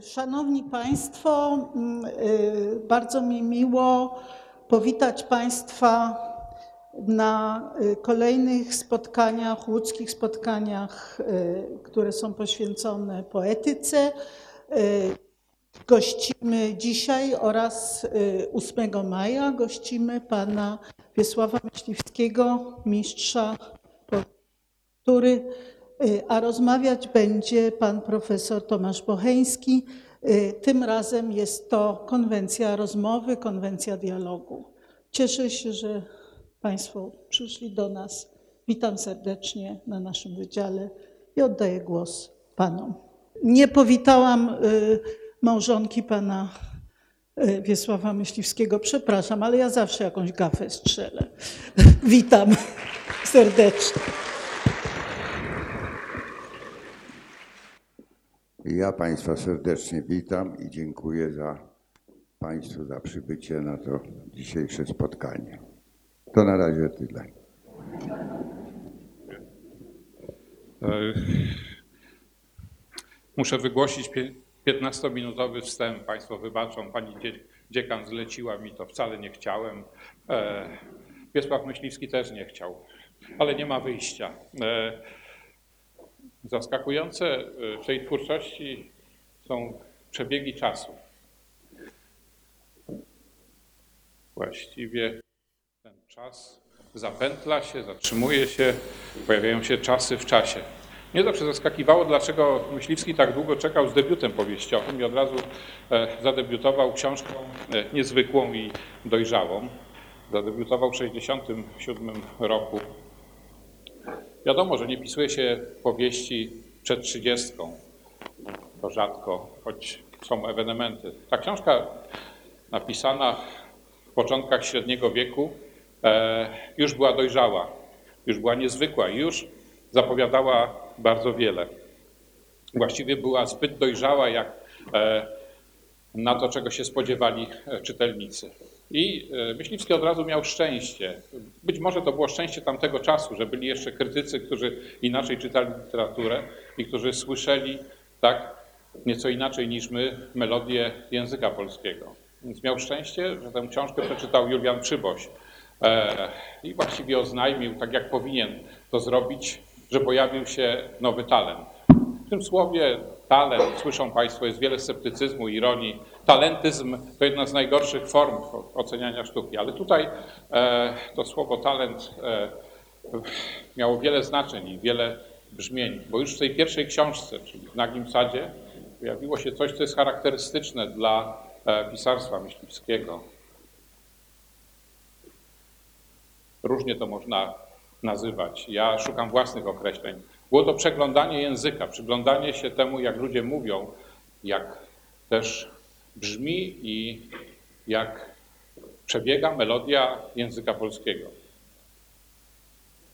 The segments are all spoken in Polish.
Szanowni Państwo, mm, y, bardzo mi miło powitać Państwa na y, kolejnych spotkaniach, łódzkich spotkaniach, y, które są poświęcone poetyce. Gościmy dzisiaj oraz y, 8 maja gościmy pana Wiesława Myśliwskiego, mistrza który, a rozmawiać będzie pan profesor Tomasz Bocheński. Y, Tym razem jest to konwencja rozmowy, konwencja dialogu. Cieszę się, że Państwo przyszli do nas. Witam serdecznie na naszym wydziale i oddaję głos Panom. Nie powitałam y, małżonki pana y, Wiesława Myśliwskiego. Przepraszam, ale ja zawsze jakąś gafę strzelę. Witam serdecznie. Ja Państwa serdecznie witam i dziękuję za Państwu za przybycie na to dzisiejsze spotkanie. To na razie tyle. E, Muszę wygłosić pie- 15-minutowy wstęp. Państwo wybaczą, pani dzie- dziekan zleciła mi to, wcale nie chciałem. E, Wiesław Myśliwski też nie chciał, ale nie ma wyjścia. Zaskakujące e, w tej twórczości są przebiegi czasu. Właściwie ten czas zapętla się, zatrzymuje się, pojawiają się czasy w czasie. Mnie zawsze zaskakiwało, dlaczego Myśliwski tak długo czekał z debiutem powieściowym i od razu e, zadebiutował książką e, niezwykłą i dojrzałą. Zadebiutował w 1967 roku. Wiadomo, że nie pisuje się powieści przed 30. To rzadko, choć są ewenementy. Ta książka napisana w początkach średniego wieku e, już była dojrzała, już była niezwykła i już zapowiadała bardzo wiele. Właściwie była zbyt dojrzała jak e, na to, czego się spodziewali e, czytelnicy. I e, Myśliwski od razu miał szczęście. Być może to było szczęście tamtego czasu, że byli jeszcze krytycy, którzy inaczej czytali literaturę i którzy słyszeli tak nieco inaczej niż my melodię języka polskiego. Więc miał szczęście, że tę książkę przeczytał Julian Przyboś e, i właściwie oznajmił, tak jak powinien to zrobić, że pojawił się nowy talent. W tym słowie talent, słyszą Państwo, jest wiele sceptycyzmu, ironii. Talentyzm to jedna z najgorszych form oceniania sztuki, ale tutaj e, to słowo talent e, miało wiele znaczeń i wiele brzmień, bo już w tej pierwszej książce, czyli w Nagim Sadzie, pojawiło się coś, co jest charakterystyczne dla e, pisarstwa myśliwskiego. Różnie to można nazywać. Ja szukam własnych określeń. Było to przeglądanie języka, przyglądanie się temu, jak ludzie mówią, jak też brzmi i jak przebiega melodia języka polskiego.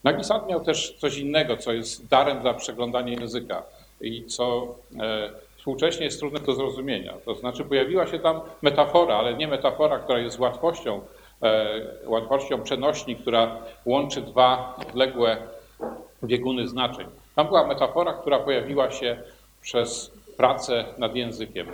Nagisat miał też coś innego, co jest darem dla przeglądania języka i co e, współcześnie jest trudne do zrozumienia. To znaczy pojawiła się tam metafora, ale nie metafora, która jest łatwością, e, łatwością przenośni, która łączy dwa odległe bieguny znaczeń. Tam była metafora, która pojawiła się przez pracę nad językiem.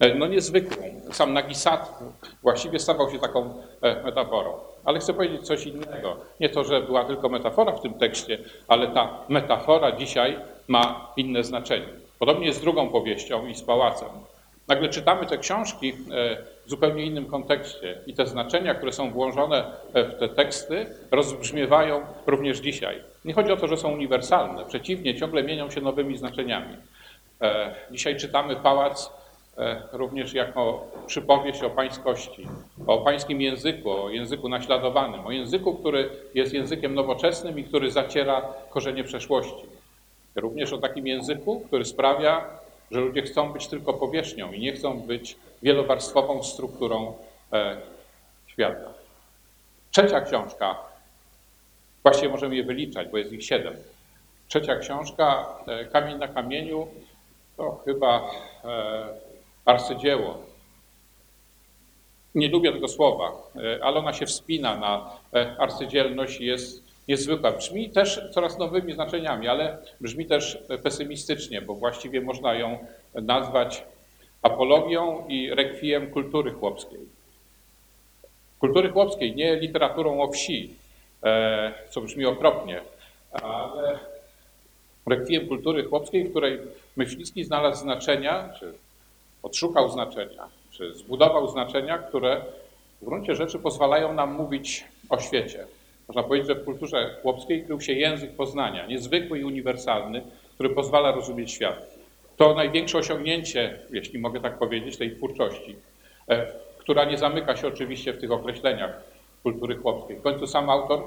E, No niezwykłą. Sam Nagisat właściwie stawał się taką e, metaforą. Ale chcę powiedzieć coś innego. Nie to, że była tylko metafora w tym tekście, ale ta metafora dzisiaj ma inne znaczenie. Podobnie jest z drugą powieścią i z pałacem. Nagle czytamy te książki e, w zupełnie innym kontekście i te znaczenia, które są włożone w te teksty, rozbrzmiewają również dzisiaj. Nie chodzi o to, że są uniwersalne, przeciwnie, ciągle mienią się nowymi znaczeniami. Dzisiaj czytamy pałac również jako przypowieść o pańskości, o pańskim języku, o języku naśladowanym, o języku, który jest językiem nowoczesnym i który zaciera korzenie przeszłości. Również o takim języku, który sprawia, że ludzie chcą być tylko powierzchnią i nie chcą być wielowarstwową strukturą e, świata. Trzecia książka, właściwie możemy je wyliczać, bo jest ich siedem. Trzecia książka, e, Kamień na kamieniu, to chyba e, arcydzieło. Nie lubię tego słowa, e, ale ona się wspina na e, arcydzielność i jest niezwykła. Brzmi też coraz nowymi znaczeniami, ale brzmi też pesymistycznie, bo właściwie można ją nazwać apologią i rekwiem kultury chłopskiej. Kultury chłopskiej, nie literaturą o wsi, e, co brzmi okropnie, ale rekwiem kultury chłopskiej, w której Myśliwski znalazł znaczenia, czy odszukał znaczenia, czy zbudował znaczenia, które w gruncie rzeczy pozwalają nam mówić o świecie. Można powiedzieć, że w kulturze chłopskiej krył się język poznania, niezwykły i uniwersalny, który pozwala rozumieć świat. To największe osiągnięcie, jeśli mogę tak powiedzieć, tej twórczości, e, która nie zamyka się oczywiście w tych określeniach kultury chłopskiej. W końcu sam autor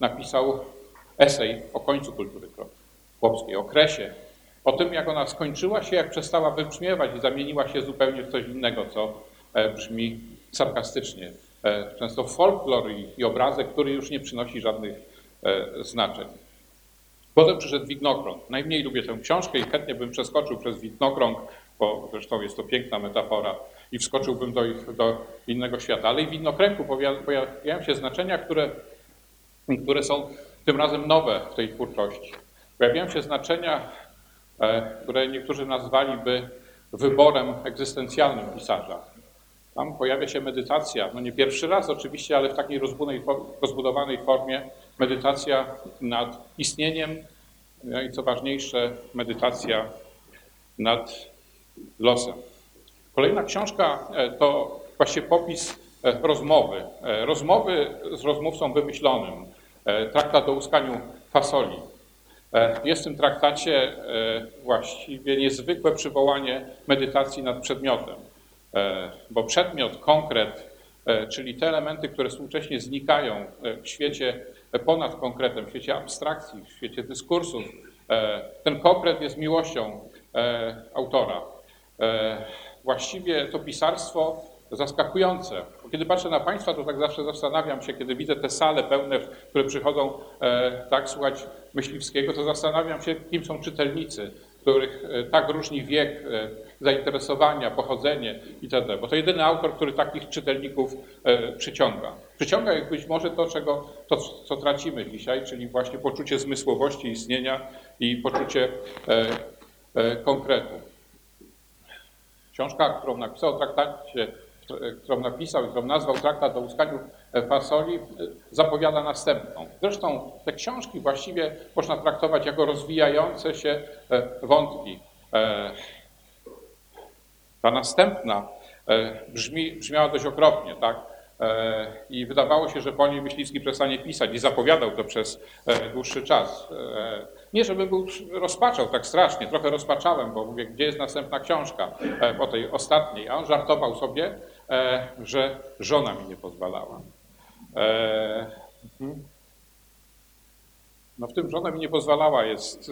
napisał esej o końcu kultury chłopskiej, okresie, o tym, jak ona skończyła się, jak przestała wybrzmiewać i zamieniła się zupełnie w coś innego, co e, brzmi sarkastycznie. E, często folklor i, obrazek, który już nie przynosi żadnych znaczeń. Potem przyszedł widnokrąg. Najmniej lubię tę książkę i chętnie bym przeskoczył przez widnokrąg, bo zresztą jest to piękna metafora i wskoczyłbym do, do innego świata. Ale i w widnokręgu pojawiają się znaczenia, które, które są tym razem nowe w tej twórczości. Pojawiają się znaczenia, e, które niektórzy nazwaliby wyborem egzystencjalnym pisarza. Tam pojawia się medytacja, no nie pierwszy raz oczywiście, ale w takiej rozbudowanej formie medytacja nad istnieniem no i co ważniejsze, medytacja nad losem. Kolejna książka e, to właśnie popis e, rozmowy. E, rozmowy z rozmówcą wymyślonym. Traktat o uskaniu fasoli. Jest w tym traktacie właściwie niezwykłe przywołanie medytacji nad przedmiotem, bo przedmiot, konkret, czyli te elementy, które współcześnie znikają w świecie ponad konkretem, w świecie abstrakcji, w świecie dyskursów. E, ten konkret jest miłością e, autora. E, właściwie to pisarstwo zaskakujące. Kiedy patrzę na Państwa, to tak zawsze zastanawiam się, kiedy widzę te sale pełne, które przychodzą tak słuchać Myśliwskiego, to zastanawiam się, kim są czytelnicy, których tak różni wiek, zainteresowania, pochodzenie itd. Bo to jedyny autor, który takich czytelników e, przyciąga. Przyciąga ich być może to, czego, to, co tracimy dzisiaj, czyli właśnie poczucie zmysłowości istnienia i poczucie e, e, konkretu. Książka, którą napisał o traktacie, którą napisał i którą nazwał Traktat o uskaniu fasoli, zapowiada następną. Zresztą te książki właściwie można traktować jako rozwijające się wątki. Ta następna e, brzmi, brzmiała dość okropnie, tak? E, I wydawało się, że po niej Myśliwski przestanie pisać i zapowiadał to przez e, dłuższy czas. Nie, żebym był rozpaczał tak strasznie, trochę rozpaczałem, bo mówię, gdzie jest następna książka po tej ostatniej, a on żartował sobie, że żona mi nie pozwalała. Mhm. No w tym żona mi nie pozwalała jest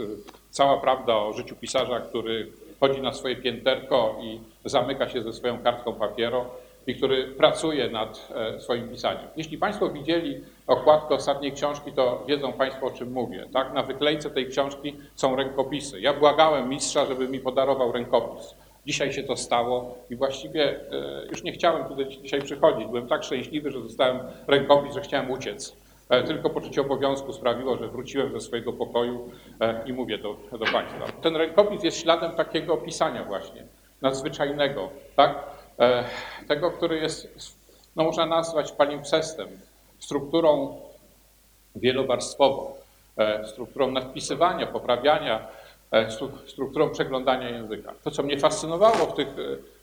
cała prawda o życiu pisarza, który chodzi na swoje pięterko i zamyka się ze swoją kartką papieru i który pracuje nad e, swoim pisaniem. Jeśli Państwo widzieli okładkę ostatniej książki, to wiedzą Państwo, o czym mówię. Tak? Na wyklejce tej książki są rękopisy. Ja błagałem mistrza, żeby mi podarował rękopis. Dzisiaj się to stało i właściwie e, już nie chciałem tutaj dzisiaj przychodzić. Byłem tak szczęśliwy, że dostałem rękopis, że chciałem uciec. E, tylko poczucie obowiązku sprawiło, że wróciłem do swojego pokoju e, i mówię do, do Państwa. Ten rękopis jest śladem takiego opisania właśnie, nadzwyczajnego, tak? Tego, który jest, no można nazwać palimpsestem, strukturą wielowarstwową, strukturą nadpisywania, poprawiania, strukturą przeglądania języka. To, co mnie fascynowało w tych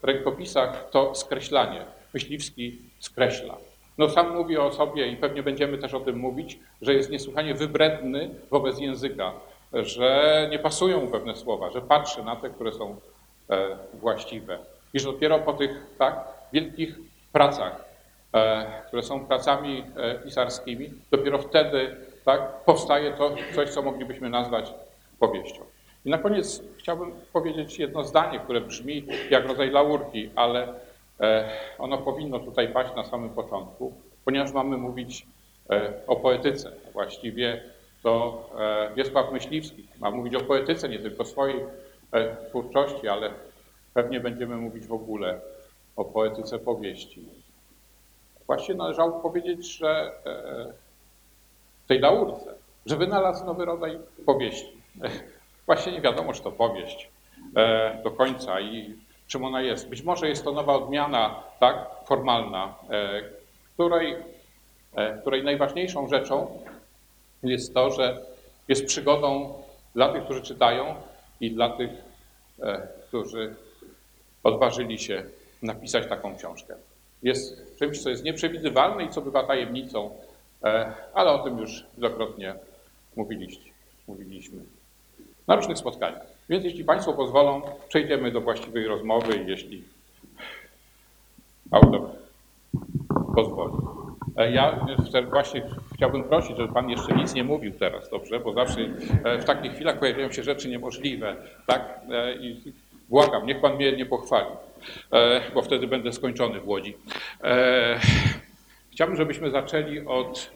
rękopisach, to skreślanie. Myśliwski skreśla. No sam mówi o sobie i pewnie będziemy też o tym mówić, że jest niesłychanie wybredny wobec języka, że nie pasują mu pewne słowa, że patrzy na te, które są e, właściwe. I że dopiero po tych tak wielkich pracach, e, które są pracami e, pisarskimi, dopiero wtedy tak powstaje to coś, co moglibyśmy nazwać powieścią. I na koniec chciałbym powiedzieć jedno zdanie, które brzmi jak rodzaj laurki, ale E, ono powinno tutaj paść na samym początku, ponieważ mamy mówić e, o poetyce. Właściwie to e, Wiesław Myśliwski ma mówić o poetyce, nie tylko swojej twórczości, ale pewnie będziemy mówić w ogóle o poetyce powieści. Właśnie należało powiedzieć, że w tej laurce, że wynalazł nowy rodzaj powieści. Właśnie nie wiadomo, czy to powieść do końca i czym ona jest. Być może jest to nowa odmiana, tak, formalna, e, której, e, której najważniejszą rzeczą jest to, że jest przygodą dla tych, którzy czytają i dla tych, e, którzy odważyli się napisać taką książkę. Jest czymś, co jest nieprzewidywalne i co bywa tajemnicą, e, ale o tym już wielokrotnie mówiliście, mówiliśmy na różnych spotkaniach. Więc jeśli Państwo pozwolą, przejdziemy do właściwej rozmowy, jeśli autor pozwoli. E, ja właśnie chciałbym prosić, żeby Pan jeszcze nic nie mówił teraz, dobrze? Bo zawsze e, w takich chwilach pojawiają się rzeczy niemożliwe, tak? I błagam, niech Pan mnie nie pochwali. E, bo wtedy będę skończony w Łodzi. E, chciałbym, żebyśmy zaczęli od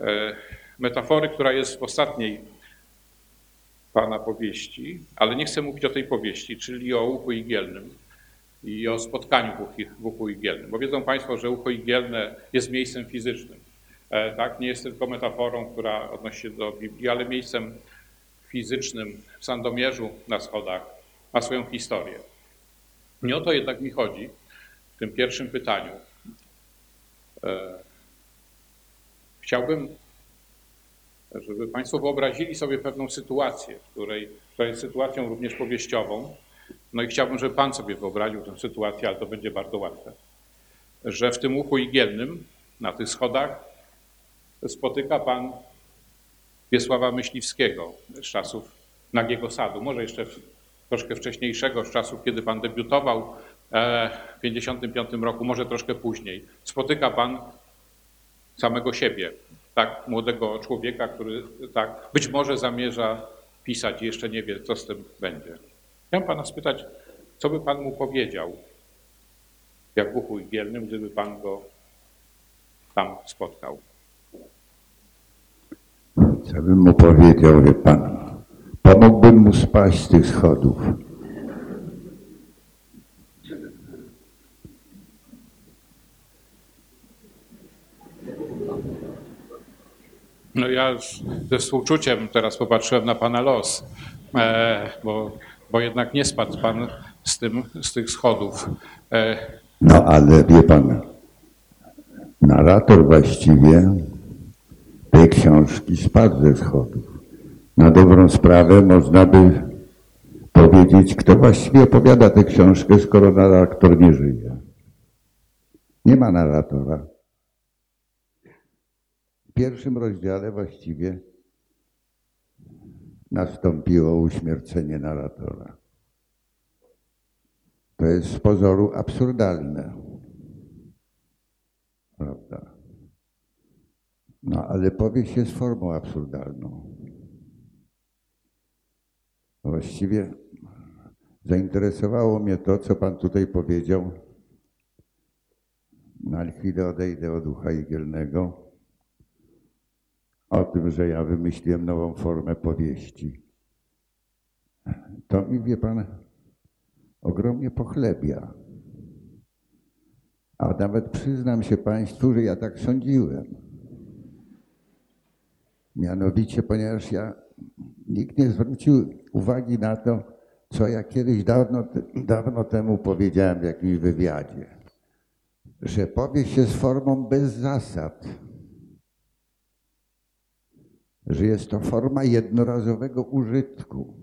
e, metafory, która jest w ostatniej Pana powieści, ale nie chcę mówić o tej powieści, czyli o uchu igielnym i o spotkaniu w uchu igielnym, bo wiedzą Państwo, że ucho igielne jest miejscem fizycznym. Tak, nie jest tylko metaforą, która odnosi się do Biblii, ale miejscem fizycznym w Sandomierzu na schodach ma swoją historię. Nie o to jednak mi chodzi w tym pierwszym pytaniu. E, chciałbym, żeby Państwo wyobrazili sobie pewną sytuację, której, która jest sytuacją również powieściową. No i chciałbym, żeby Pan sobie wyobraził tę sytuację, ale to będzie bardzo łatwe. Że w tym uchu igielnym, na tych schodach, spotyka Pan Wiesława Myśliwskiego z czasów Nagiego Sadu. Może jeszcze troszkę wcześniejszego, z czasów, kiedy Pan debiutował e, w 1955 roku, może troszkę później. Spotyka Pan samego siebie, tak, młodego człowieka, który tak, być może zamierza pisać i jeszcze nie wie, co z tym będzie. Chciałem Pana spytać, co by Pan mu powiedział, jak uchu igielnym, gdyby Pan go tam spotkał? Co bym mu powiedział, wie Pan? Pomógłbym mu spaść z tych schodów. No ja ze współczuciem teraz popatrzyłem na Pana los, e, bo, bo jednak nie spadł Pan z, tym, z tych schodów. E, no ale wie Pan, narrator właściwie tej książki spadł ze schodów na dobrą sprawę można by powiedzieć, kto właściwie opowiada tę książkę, skoro narrator nie żyje. Nie ma narratora. Pierwszym rozdziale właściwie nastąpiło uśmiercenie narratora. To jest z pozoru absurdalne. Prawda? No ale powieść jest formą absurdalną. Właściwie zainteresowało mnie to, co Pan tutaj powiedział. Na chwilę odejdę od ducha igielnego. O tym, że ja wymyśliłem nową formę powieści. To mi, wie Pan, ogromnie pochlebia. A nawet przyznam się Państwu, że ja tak sądziłem. Mianowicie, ponieważ ja nikt nie zwrócił uwagi na to, co ja kiedyś dawno, dawno temu powiedziałem w jakimś wywiadzie, że powieść jest formą bez zasad, że jest to forma jednorazowego użytku,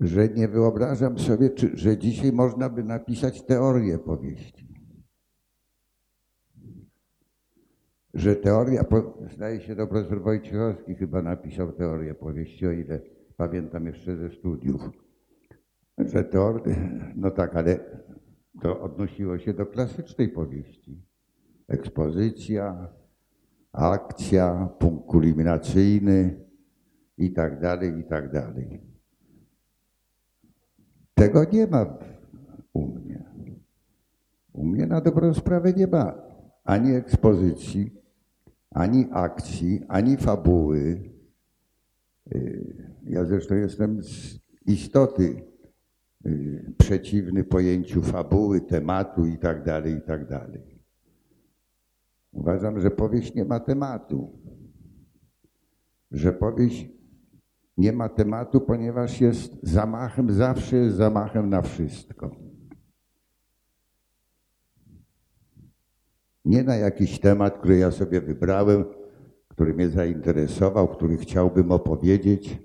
że nie wyobrażam sobie, czy, że dzisiaj można by napisać teorię powieści. że teoria, zdaje się profesor Wojciechowski chyba napisał teorię powieści, o ile pamiętam jeszcze ze studiów, że teoria, no tak, ale to odnosiło się do klasycznej powieści. Ekspozycja, akcja, punkt kulminacyjny i tak dalej, i tak dalej. Tego nie ma u mnie. U mnie na dobrą sprawę nie ma ani ekspozycji, ani akcji, ani fabuły. Y, ja zresztą jestem z istoty y, przeciwny pojęciu fabuły, tematu i tak dalej, i tak dalej. Uważam, że powieść nie ma tematu, że powieść nie ma tematu, ponieważ jest zamachem, zawsze jest zamachem na wszystko. Nie na jakiś temat, który ja sobie wybrałem, który mnie zainteresował, który chciałbym opowiedzieć.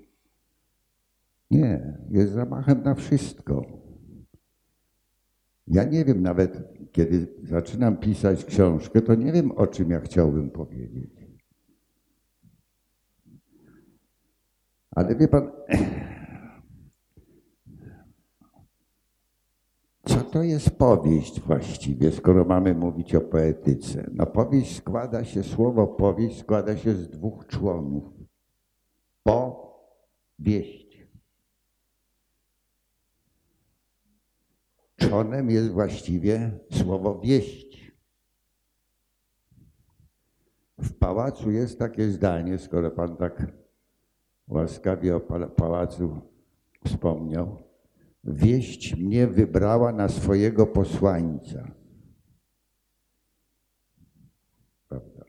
Nie, jest zamachem na wszystko. Ja nie wiem nawet, kiedy zaczynam pisać książkę, to nie wiem, o czym ja chciałbym powiedzieć. Ale wie pan, co to jest powieść właściwie, skoro mamy mówić o poetyce? No powieść składa się, słowo powieść składa się z dwóch członów. Po, wieść. Czonem jest właściwie słowo wieść. W pałacu jest takie zdanie, skoro pan tak łaskawie o pałacu wspomniał. Wieść mnie wybrała na swojego posłańca. Prawda?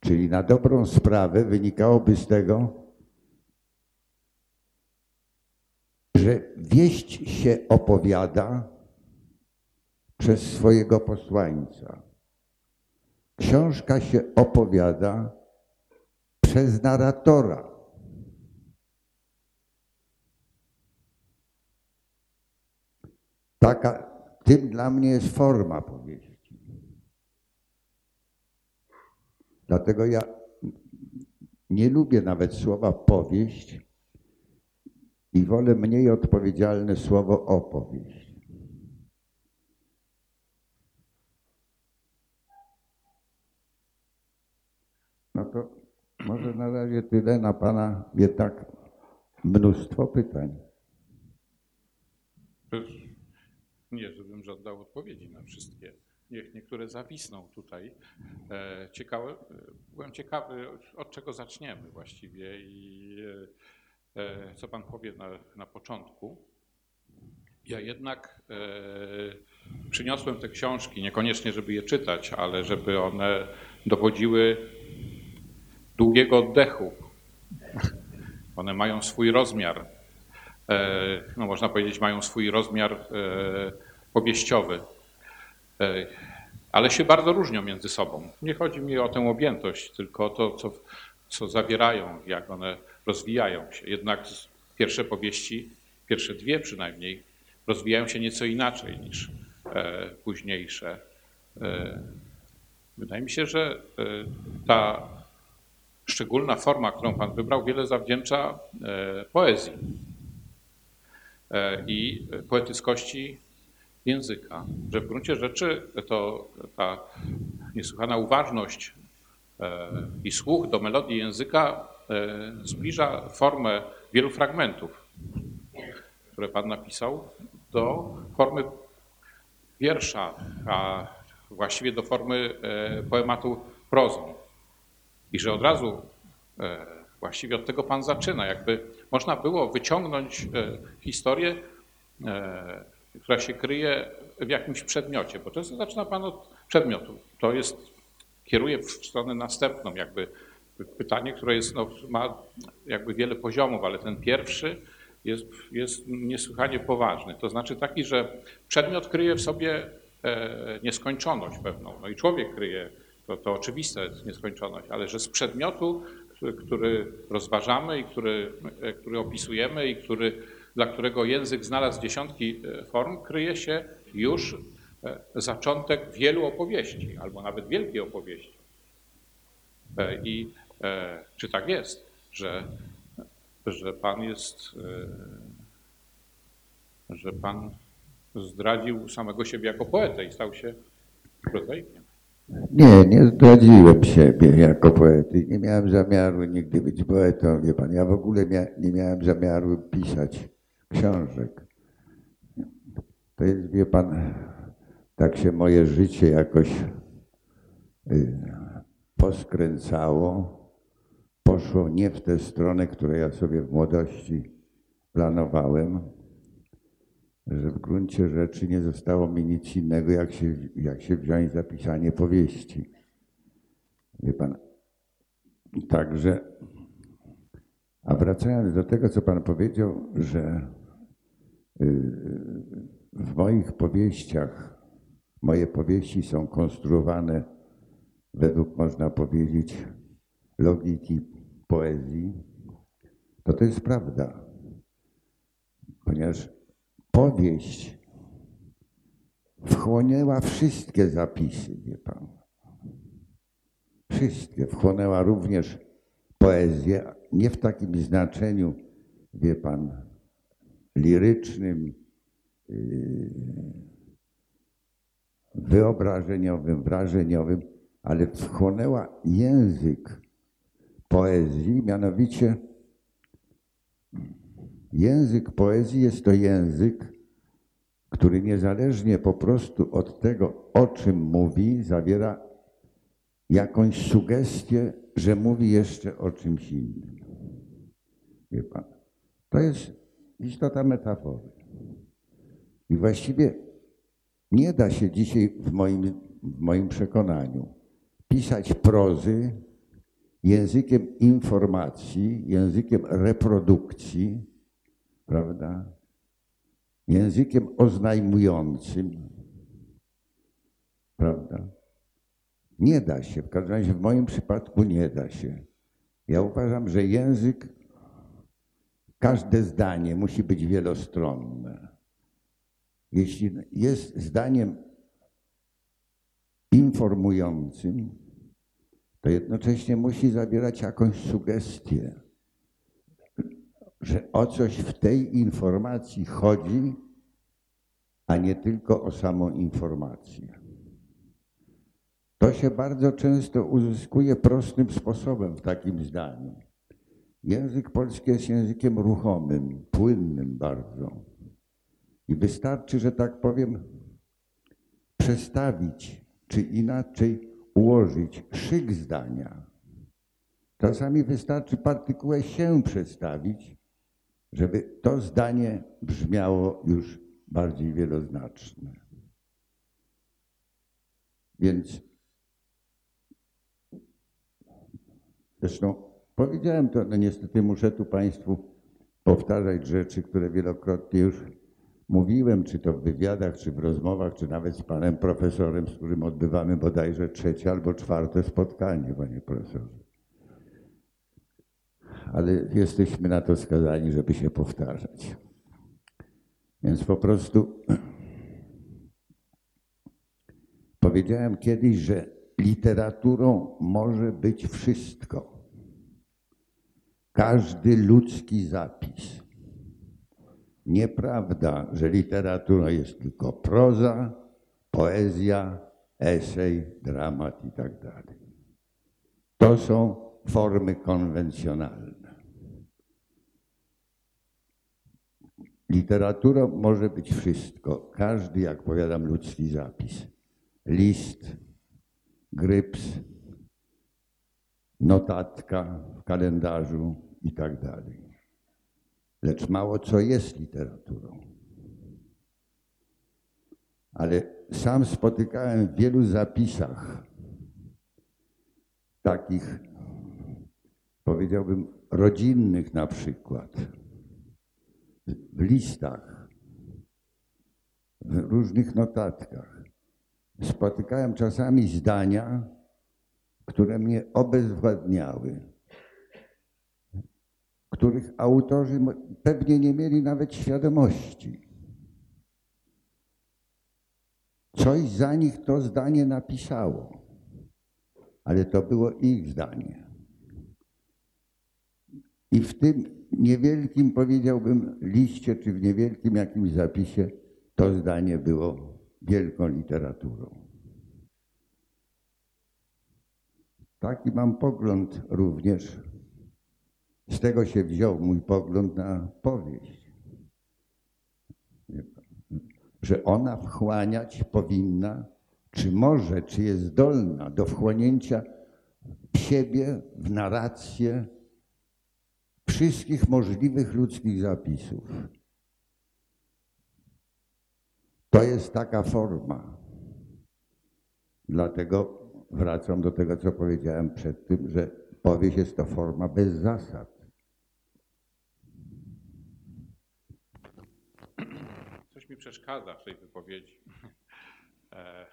Czyli na dobrą sprawę wynikałoby z tego, że wieść się opowiada przez swojego posłańca. Książka się opowiada przez narratora. Taka, tym dla mnie jest forma powieści. Dlatego ja nie lubię nawet słowa powieść i wolę mniej odpowiedzialne słowo opowieść. No to może na razie tyle na Pana jednak mnóstwo pytań. Nie, żebym żądał odpowiedzi na wszystkie. Niech niektóre zawisną tutaj. E, ciekawe, byłem ciekawy, od czego zaczniemy właściwie i e, co Pan powie na, na początku. Ja jednak e, przyniosłem te książki, niekoniecznie żeby je czytać, ale żeby one dowodziły długiego oddechu. One mają swój rozmiar. No można powiedzieć, mają swój rozmiar powieściowy, e, ale się bardzo różnią między sobą. Nie chodzi mi o tę objętość, tylko o to, co, co zawierają, jak one rozwijają się. Jednak pierwsze powieści, pierwsze dwie przynajmniej, rozwijają się nieco inaczej niż e, późniejsze. E, wydaje mi się, że ta szczególna forma, którą Pan wybrał, wiele zawdzięcza poezji i poetyckości języka, że w gruncie rzeczy to ta niesłychana uważność e, i słuch do melodii języka e, zbliża formę wielu fragmentów, które Pan napisał, do formy wiersza, a właściwie do formy e, poematu prozą. I że od razu właściwie od tego Pan zaczyna, jakby można było wyciągnąć historię która się kryje w jakimś przedmiocie, bo często zaczyna Pan od przedmiotu. To jest, kieruje w stronę następną, jakby pytanie, które jest, no, ma jakby wiele poziomów, ale ten pierwszy jest, jest niesłychanie poważny. To znaczy taki, że przedmiot kryje w sobie e, nieskończoność pewną, no i człowiek kryje, to, to oczywista jest nieskończoność, ale że z przedmiotu, który, który rozważamy i który, e, który opisujemy i który dla którego język znalazł dziesiątki e, form, kryje się już zaczątek wielu opowieści, albo nawet wielkiej opowieści. I czy tak jest, że, że Pan jest, że Pan zdradził samego siebie jako poetę i stał się prozaikiem? Nie, nie zdradziłem siebie jako poety. Nie miałem zamiaru nigdy być poetą, wie pan. Ja w ogóle mia nie miałem zamiaru pisać książek. To jest, wie pan, tak się moje życie jakoś y, poskręcało, poszło nie w tę stronę, którą ja sobie w młodości planowałem, że w gruncie rzeczy nie zostało mi nic innego, jak się, jak się wziąć za pisanie powieści. Wie pan, także A wracając do tego, co Pan powiedział, że y, w moich powieściach, moje powieści są konstruowane według, można powiedzieć, logiki poezji, to to jest prawda. Ponieważ powieść wchłonęła wszystkie zapisy, wie Pan. Wszystkie. Wchłonęła również poezję, nie w takim znaczeniu, wie Pan, lirycznym, yy, wyobrażeniowym, wrażeniowym, ale wchłonęła język poezji, mianowicie język poezji jest to język, który niezależnie po prostu od tego, o czym mówi, zawiera jakąś sugestię, że mówi jeszcze o czymś innym. Wie pan, to jest istota metafory. I właściwie nie da się dzisiaj w moim, w moim przekonaniu pisać prozy językiem informacji, językiem reprodukcji, prawda? Językiem oznajmującym, prawda? Nie da się, w każdym razie w moim przypadku nie da się. Ja uważam, że język, każde zdanie musi być wielostronne. Jeśli jest zdaniem informującym, to jednocześnie musi zawierać jakąś sugestię, że o coś w tej informacji chodzi, a nie tylko o samą informację. To się bardzo często uzyskuje prostym sposobem w takim zdaniu. Język polski jest językiem ruchomym, płynnym bardzo. I wystarczy, że tak powiem, przestawić, czy inaczej ułożyć szyk zdania. Czasami wystarczy partykułę się przestawić, żeby to zdanie brzmiało już bardziej wieloznaczne. Więc zresztą powiedziałem to, no niestety muszę tu Państwu powtarzać rzeczy, które wielokrotnie już mówiłem, czy to w wywiadach, czy w rozmowach, czy nawet z panem profesorem, z którym odbywamy bodajże trzecie albo czwarte spotkanie, panie profesorze ale jesteśmy na to skazani, żeby się powtarzać. Więc po prostu powiedziałem kiedyś, że literaturą może być wszystko. Każdy ludzki zapis. Nieprawda, że literatura jest tylko proza, poezja, esej, dramat i tak. To są formy konwencjonalne. Literatura może być wszystko. Każdy, jak powiadam, ludzki zapis. List, gryps, notatka w kalendarzu i tak. Lecz mało co jest literaturą. Ale sam spotykałem w wielu zapisach takich, powiedziałbym, rodzinnych na przykład w listach, w różnych notatkach. Spotykałem czasami zdania, które mnie obezwładniały, których autorzy pewnie nie mieli nawet świadomości. Coś za nich to zdanie napisało, ale to było ich zdanie. I w tym niewielkim, powiedziałbym, liście, czy w niewielkim jakimś zapisie to zdanie było wielką literaturą. Taki mam pogląd również. Z tego się wziął mój pogląd na powieść. Że ona wchłaniać powinna, czy może, czy jest zdolna do wchłonięcia w siebie, w narrację, wszystkich możliwych ludzkich zapisów. To jest taka forma. Dlatego wracam do tego, co powiedziałem przed tym, że powieść jest to forma bez zasad. Przeszkadza w tej wypowiedzi. E,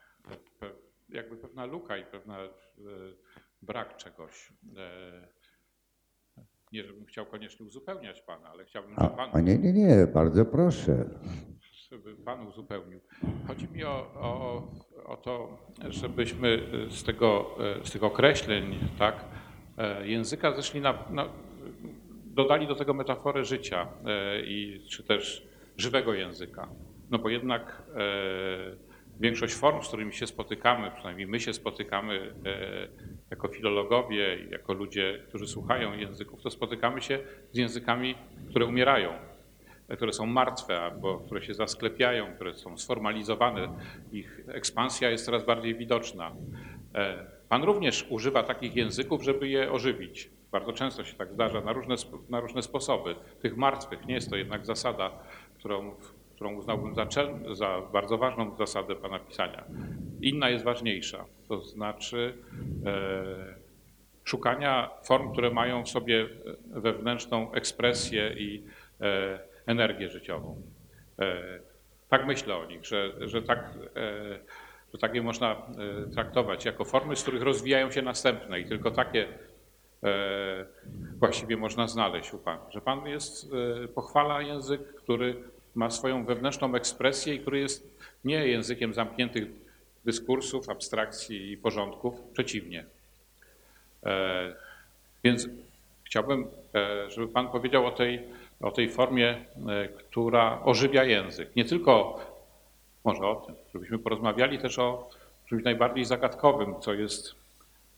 jakby pewna luka i pewna e, brak czegoś. E, nie, żebym chciał koniecznie uzupełniać pana, ale chciałbym, żeby pan, A, nie, nie, nie, bardzo proszę. żeby pan uzupełnił. Chodzi mi o, o, o to, żebyśmy z tego, z tych określeń, tak, języka zeszli na, na dodali do tego metaforę życia i czy też żywego języka. No bo jednak e, większość form, z którymi się spotykamy, przynajmniej my się spotykamy e, jako filologowie, jako ludzie, którzy słuchają języków, to spotykamy się z językami, które umierają, które są martwe albo które się zasklepiają, które są sformalizowane. Ich ekspansja jest coraz bardziej widoczna. Pan również używa takich języków, żeby je ożywić. Bardzo często się tak zdarza na różne, na różne sposoby. Tych martwych nie jest to jednak zasada, którą, którą uznałbym za, za bardzo ważną zasadę Pana pisania. Inna jest ważniejsza, to znaczy e, szukania form, które mają w sobie wewnętrzną ekspresję i e, energię życiową. E, tak myślę o nich, że, że, tak, e, że tak je można e, traktować jako formy, z których rozwijają się następne i tylko takie E, właściwie można znaleźć u Pana. Że Pan jest, pochwala język, który ma swoją wewnętrzną ekspresję i który jest nie językiem zamkniętych dyskursów, abstrakcji i porządków, przeciwnie. E, więc chciałbym, żeby Pan powiedział o tej, o tej formie, która ożywia język. Nie tylko może o tym, żebyśmy porozmawiali też o czymś najbardziej zagadkowym, co jest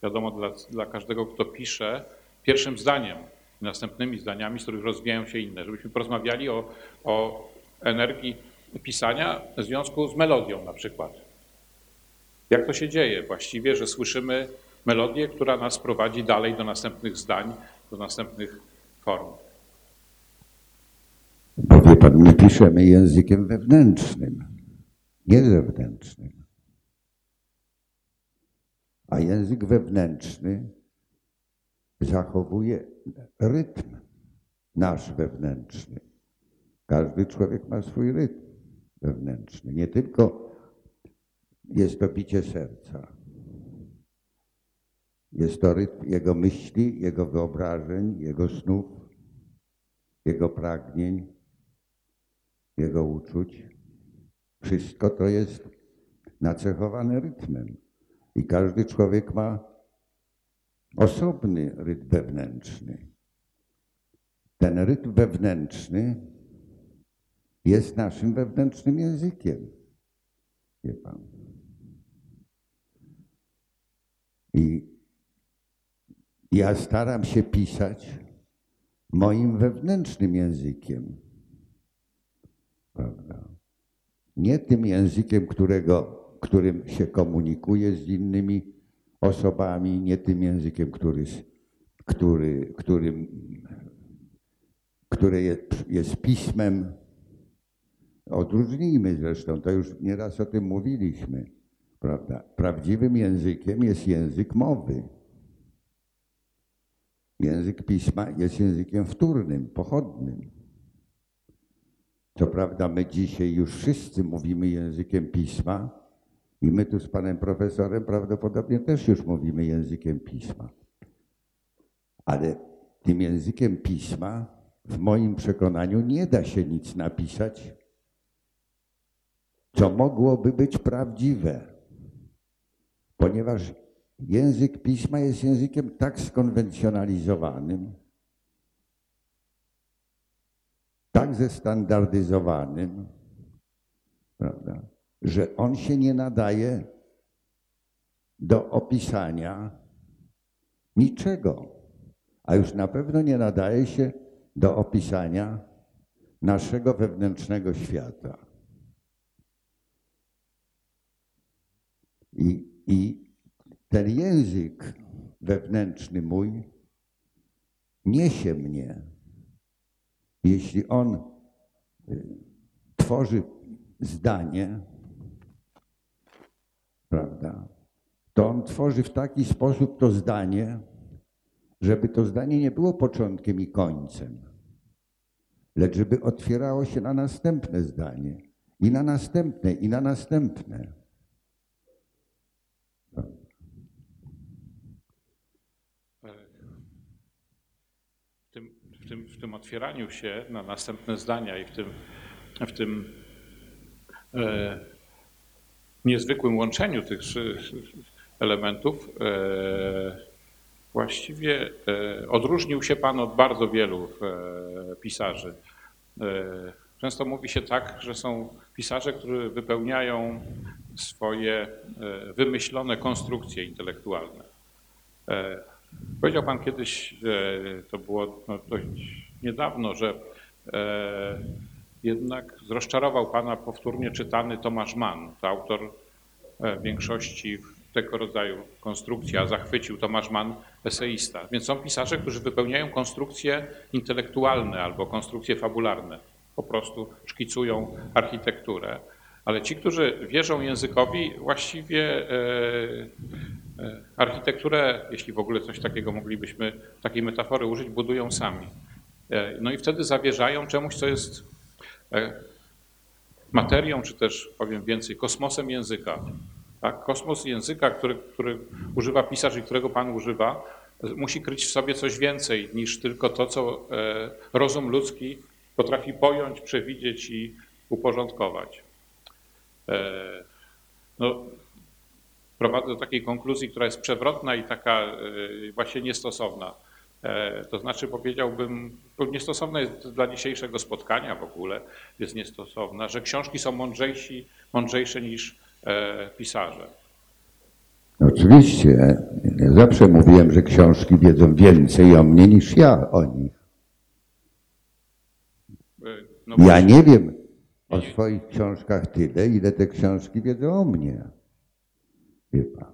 wiadomo dla, dla każdego, kto pisze, pierwszym zdaniem, następnymi zdaniami, z których rozwijają się inne, żebyśmy porozmawiali o, o energii pisania w związku z melodią na przykład. Jak to się dzieje właściwie, że słyszymy melodię, która nas prowadzi dalej do następnych zdań, do następnych form? Bo wie pan, my piszemy językiem wewnętrznym, nie zewnętrznym. A język wewnętrzny zachowuje rytm nasz wewnętrzny. Każdy człowiek ma swój rytm wewnętrzny. Nie tylko jest to bicie serca. Jest to rytm jego myśli, jego wyobrażeń, jego snów, jego pragnień, jego uczuć. Wszystko to jest nacechowane rytmem. I każdy człowiek ma osobny rytm wewnętrzny. Ten rytm wewnętrzny jest naszym wewnętrznym językiem. Wie pan. I ja staram się pisać moim wewnętrznym językiem. Prawda? Nie tym językiem, którego którym się komunikuje z innymi osobami, nie tym językiem, który, który, którym, które jest, jest pismem. Odróżnijmy zresztą, to już nieraz o tym mówiliśmy, prawda? Prawdziwym językiem jest język mowy. Język pisma jest językiem wtórnym, pochodnym. Co prawda my dzisiaj już wszyscy mówimy językiem pisma, i my tu z panem profesorem prawdopodobnie też już mówimy językiem pisma. Ale tym językiem pisma w moim przekonaniu nie da się nic napisać, co mogłoby być prawdziwe. Ponieważ język pisma jest językiem tak skonwencjonalizowanym, tak zestandardyzowanym, prawda? że on się nie nadaje do opisania niczego, a już na pewno nie nadaje się do opisania naszego wewnętrznego świata. I, i ten język wewnętrzny mój niesie mnie, jeśli on y, tworzy zdanie, prawda, to on tworzy w taki sposób to zdanie, żeby to zdanie nie było początkiem i końcem, lecz żeby otwierało się na następne zdanie I na następne, i na następne. W tym, w, tym, otwieraniu się na następne zdania i w tym, w tym e, niezwykłym łączeniu tych elementów e, właściwie e, odróżnił się Pan od bardzo wielu e, pisarzy. E, często mówi się tak, że są pisarze, którzy wypełniają swoje e, wymyślone konstrukcje intelektualne. Powiedział Pan kiedyś, to było no, dość niedawno, że e, jednak zrozczarował Pana powtórnie czytany Tomasz Mann, to autor e, większości tego rodzaju konstrukcji, a zachwycił Tomasz Mann, eseista. Więc są pisarze, którzy wypełniają konstrukcje intelektualne albo konstrukcje fabularne. Po prostu szkicują architekturę. Ale ci, którzy wierzą językowi, właściwie e, e, architekturę, jeśli w ogóle coś takiego moglibyśmy, takiej metafory użyć, budują sami. E, no i wtedy zawierzają czemuś, co jest materią, czy też powiem więcej, kosmosem języka. Tak? Kosmos języka, który, który używa pisarz i którego Pan używa, musi kryć w sobie coś więcej niż tylko to, co rozum ludzki potrafi pojąć, przewidzieć i uporządkować. E, no, prowadzę do takiej konkluzji, która jest przewrotna i taka e, właśnie niestosowna. E, to znaczy powiedziałbym, niestosowna jest dla dzisiejszego spotkania w ogóle, jest niestosowna, że książki są mądrzejsi, mądrzejsze niż pisarze. Oczywiście. Zawsze mówiłem, że książki wiedzą więcej o mnie niż ja o nich. No ja nie wiem, o swoich książkach tyle, ile te książki wiedzą o mnie. Wie pan.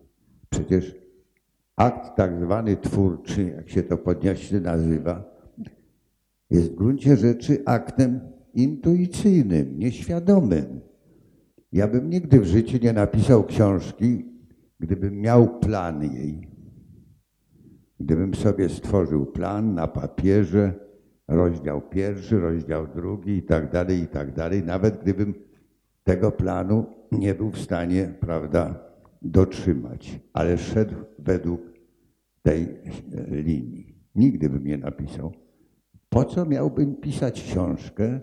Przecież akt tak zwany twórczy, jak się to podnieśle nazywa, jest w gruncie rzeczy aktem intuicyjnym, nieświadomym. Ja bym nigdy w życiu nie napisał książki, gdybym miał plan jej. Gdybym sobie stworzył plan na papierze, rozdział pierwszy, rozdział drugi i tak dalej, i tak dalej, nawet gdybym tego planu nie był w stanie, prawda, dotrzymać, ale szedł według tej e, linii. Nigdy bym nie napisał. Po co miałbym pisać książkę,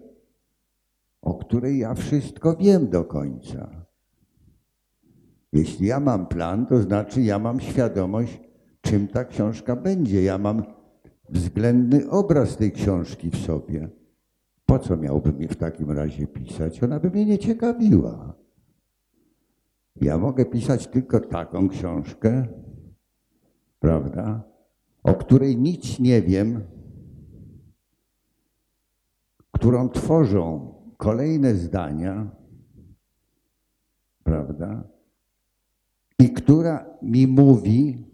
o której ja wszystko wiem do końca? Jeśli ja mam plan, to znaczy ja mam świadomość, czym ta książka będzie. Ja mam względny obraz tej książki w sobie. Po co miałbym je w takim razie pisać? Ona by mnie nie ciekawiła. Ja mogę pisać tylko taką książkę, prawda, o której nic nie wiem, którą tworzą kolejne zdania, prawda, i która mi mówi,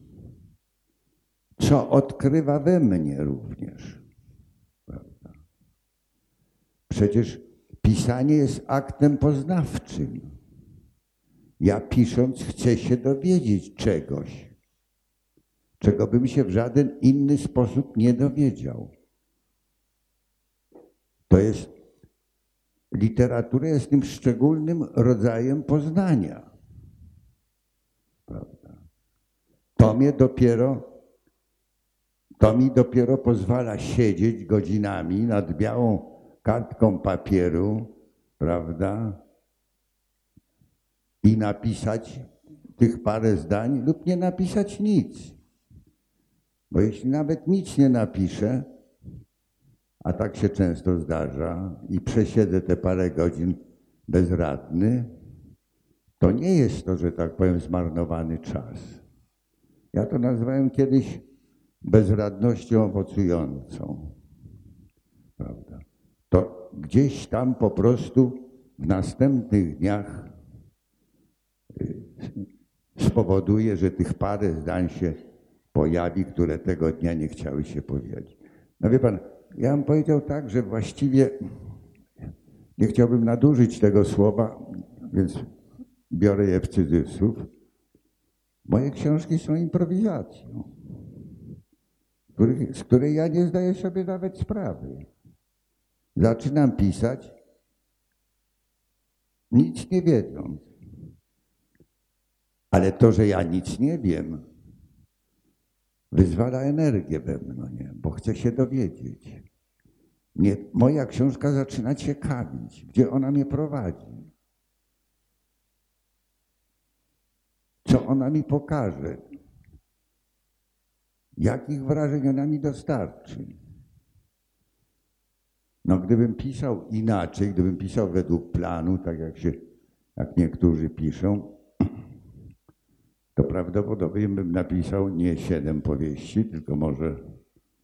co odkrywa we mnie również. Prawda? Przecież pisanie jest aktem poznawczym. Ja pisząc chcę się dowiedzieć czegoś, czego bym się w żaden inny sposób nie dowiedział. To jest, literatura jest tym szczególnym rodzajem poznania. Prawda? To mnie dopiero to mi dopiero pozwala siedzieć godzinami nad białą kartką papieru, prawda? I napisać tych parę zdań lub nie napisać nic. Bo jeśli nawet nic nie napiszę, a tak się często zdarza, i przesiedzę te parę godzin bezradny, to nie jest to, że tak powiem, zmarnowany czas. Ja to nazwałem kiedyś bezradnością owocującą. Prawda? To gdzieś tam po prostu w następnych dniach y, spowoduje, że tych parę zdań się pojawi, które tego dnia nie chciały się powiedzieć. No wie pan, ja bym powiedział tak, że właściwie nie chciałbym nadużyć tego słowa, więc biorę je w cudzysłów. Moje książki są improwizacją z której ja nie zdaję sobie nawet sprawy. Zaczynam pisać Nic nie wiedząc. Ale to, że ja nic nie wiem, wyzwala energię we mnie, bo chcę się dowiedzieć. Mnie, moja książka zaczyna ciekawić, gdzie ona mnie prowadzi. Co ona mi pokaże? Jakich wrażeń ona mi dostarczy? No, gdybym pisał inaczej, gdybym pisał według planu, tak jak się, jak niektórzy piszą, to prawdopodobnie bym napisał nie siedem powieści, tylko może,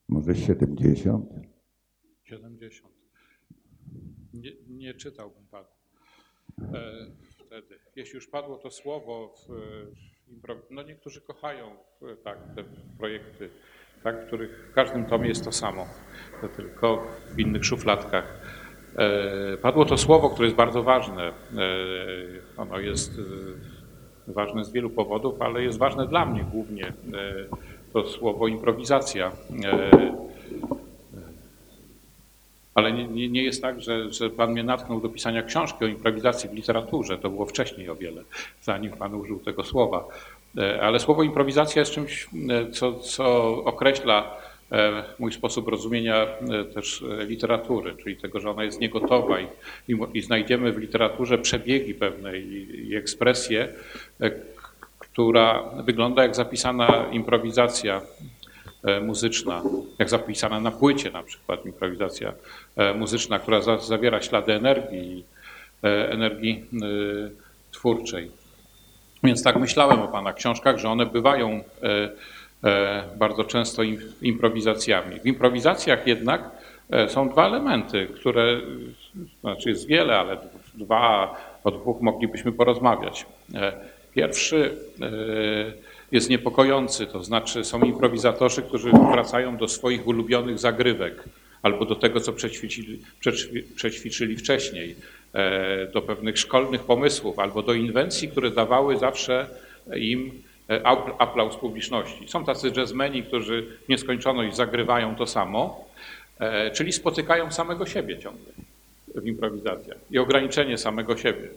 może 70. 70. Nie, nie czytałbym Pana e, wtedy. Jeśli już padło to słowo, w, no niektórzy kochają e, tak, te projekty, tak, których w każdym tomie jest to samo, tylko w innych szufladkach. E, padło to słowo, które jest bardzo ważne. E, ono jest ważne z wielu powodów, ale jest ważne dla mnie głównie. To słowo improwizacja. Ale nie, nie, jest tak, że, że Pan mnie natknął do pisania książki o improwizacji w literaturze. To było wcześniej o wiele, zanim Pan użył tego słowa. E, Ale słowo improwizacja jest czymś, e, co, co określa e, mój sposób rozumienia też literatury, czyli tego, że ona jest niegotowa i, i, i znajdziemy w literaturze przebiegi pewne i, i ekspresję, która wygląda jak zapisana improwizacja muzyczna, jak zapisana na płycie na przykład improwizacja e, muzyczna, która za, zawiera ślady energii, e, energii e, twórczej. Więc tak myślałem o Pana książkach, że one bywają e, e, bardzo często im, improwizacjami. W improwizacjach jednak e, są dwa elementy, które, znaczy jest wiele, ale dwa, o dwóch moglibyśmy porozmawiać. E, Pierwszy e, jest niepokojący, to znaczy są improwizatorzy, którzy wracają do swoich ulubionych zagrywek albo do tego, co przećwiczyli, przećwi- przećwiczyli wcześniej, e, do pewnych szkolnych pomysłów albo do inwencji, które dawały zawsze im e, apl- aplauz publiczności. Są tacy jazzmeni, którzy w nieskończoność zagrywają to samo, e, czyli spotykają samego siebie ciągle w improwizacjach i ograniczenie samego siebie.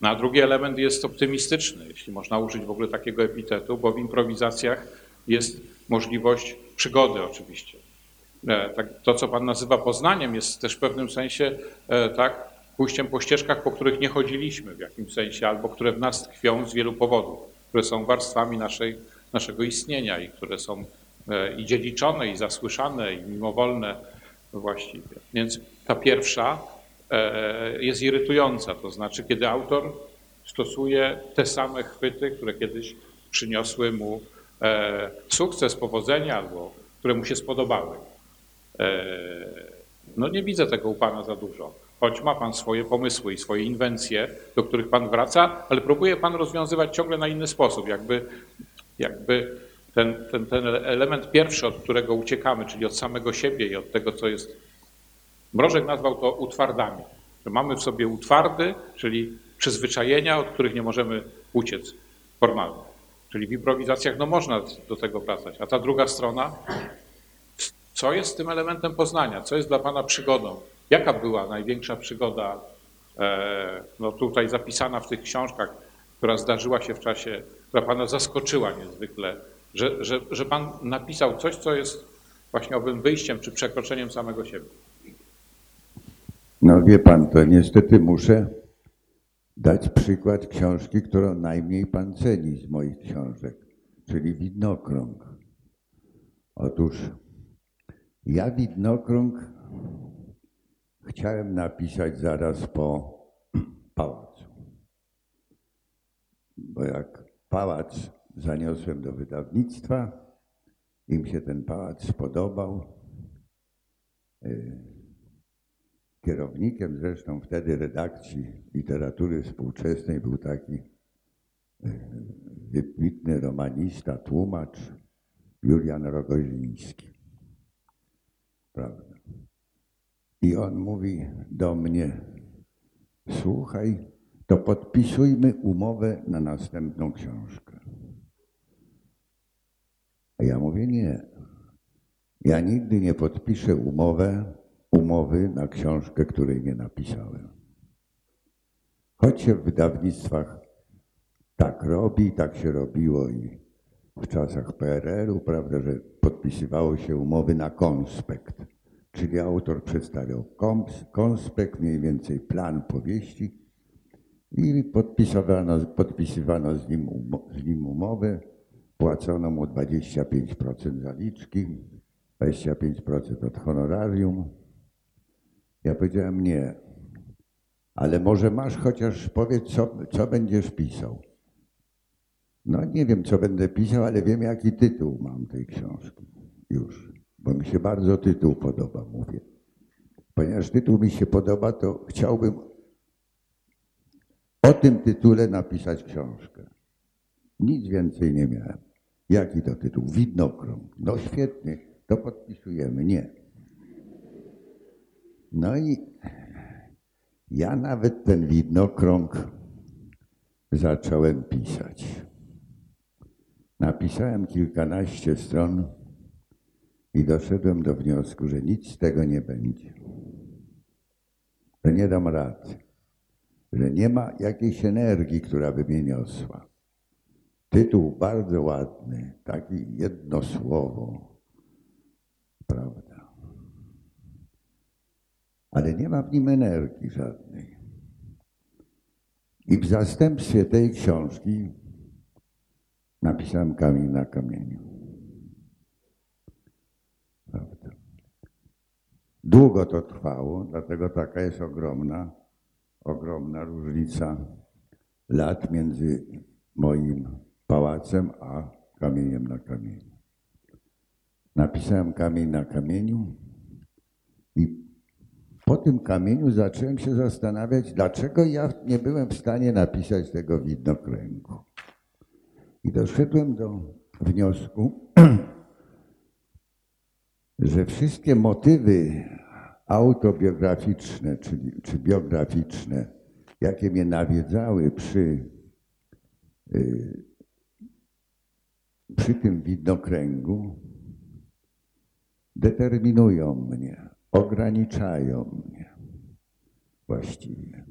No, a drugi element jest optymistyczny, jeśli można użyć w ogóle takiego epitetu, bo w improwizacjach jest możliwość przygody oczywiście. E, tak, to, co Pan nazywa poznaniem, jest też w pewnym sensie e, tak, pójściem po ścieżkach, po których nie chodziliśmy w jakimś sensie, albo które w nas tkwią z wielu powodów, które są warstwami naszej, naszego istnienia i które są e, i dziedziczone, i zasłyszane, i mimowolne właściwie. Więc ta pierwsza jest irytująca, to znaczy, kiedy autor stosuje te same chwyty, które kiedyś przyniosły mu e, sukces, powodzenie albo które mu się spodobały. E, No nie widzę tego u Pana za dużo, choć ma Pan swoje pomysły i swoje inwencje, do których Pan wraca, ale próbuje Pan rozwiązywać ciągle na inny sposób, jakby, jakby ten, ten, ten element pierwszy, od którego uciekamy, czyli od samego siebie i od tego, co jest Mrożek nazwał to utwardami. Że mamy w sobie utwardy, czyli przyzwyczajenia, od których nie możemy uciec formalnie. Czyli w improwizacjach no można do tego wracać. A ta druga strona, co jest tym elementem poznania? Co jest dla Pana przygodą? Jaka była największa przygoda, e, no tutaj zapisana w tych książkach, która zdarzyła się w czasie, która Pana zaskoczyła niezwykle, że, że, że Pan napisał coś, co jest właśnie owym wyjściem czy przekroczeniem samego siebie? No wie pan, to niestety muszę dać przykład książki, którą najmniej pan ceni z moich książek, czyli Widnokrąg. Otóż ja Widnokrąg chciałem napisać zaraz po pałacu. Bo jak pałac zaniosłem do wydawnictwa, im się ten pałac spodobał, y, Kierownikiem zresztą wtedy redakcji literatury współczesnej był taki e, wybitny romanista, tłumacz Julian Rogoziński. Prawda? I on mówi do mnie, słuchaj, to podpisujmy umowę na następną książkę. A ja mówię, nie. Ja nigdy nie podpiszę umowę, umowy na książkę, której nie napisałem. choć się w wydawnictwach tak robi, tak się robiło i w czasach PRL-u, prawda, że podpisywało się umowy na konspekt, czyli autor przedstawiał konspekt, mniej więcej plan powieści i podpisywano, podpisywano z, nim, z nim umowę, płacono mu 25% zaliczki, 25% od honorarium. Ja powiedziałem nie, ale może masz chociaż powiedz, co, co będziesz pisał. No nie wiem, co będę pisał, ale wiem, jaki tytuł mam tej książki. Już, bo mi się bardzo tytuł podoba, mówię. Ponieważ tytuł mi się podoba, to chciałbym o tym tytule napisać książkę. Nic więcej nie miałem. Jaki to tytuł? Widnokrąg. No świetnie, to podpisujemy. Nie. No i ja nawet ten widnokrąg zacząłem pisać. Napisałem kilkanaście stron i doszedłem do wniosku, że nic z tego nie będzie. Że nie dam rady. Że nie ma jakiejś energii, która by mnie niosła. Tytuł bardzo ładny, taki jedno słowo, prawda. Ale nie ma w nim energii żadnej. I w zastępstwie tej książki napisałem kamień na kamieniu. Prawda. Długo to trwało, dlatego taka jest ogromna, ogromna różnica lat między moim pałacem a kamieniem na kamieniu. Napisałem kamień na kamieniu i po tym kamieniu zacząłem się zastanawiać, dlaczego ja nie byłem w stanie napisać tego widnokręgu. I doszedłem do wniosku, że wszystkie motywy autobiograficzne, czyli, czy biograficzne, jakie mnie nawiedzały przy, yy, przy tym widnokręgu, determinują mnie, ograniczają mnie właściwie.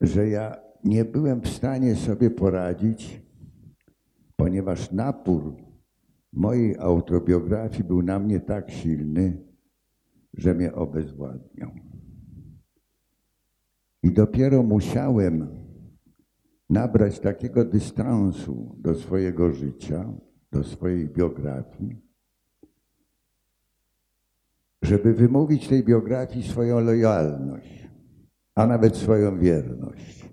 Że ja nie byłem w stanie sobie poradzić, ponieważ napór mojej autobiografii był na mnie tak silny, że mnie obezwładniał. I dopiero musiałem nabrać takiego dystansu do swojego życia, do swojej biografii, żeby wymówić tej biografii swoją lojalność, a nawet swoją wierność.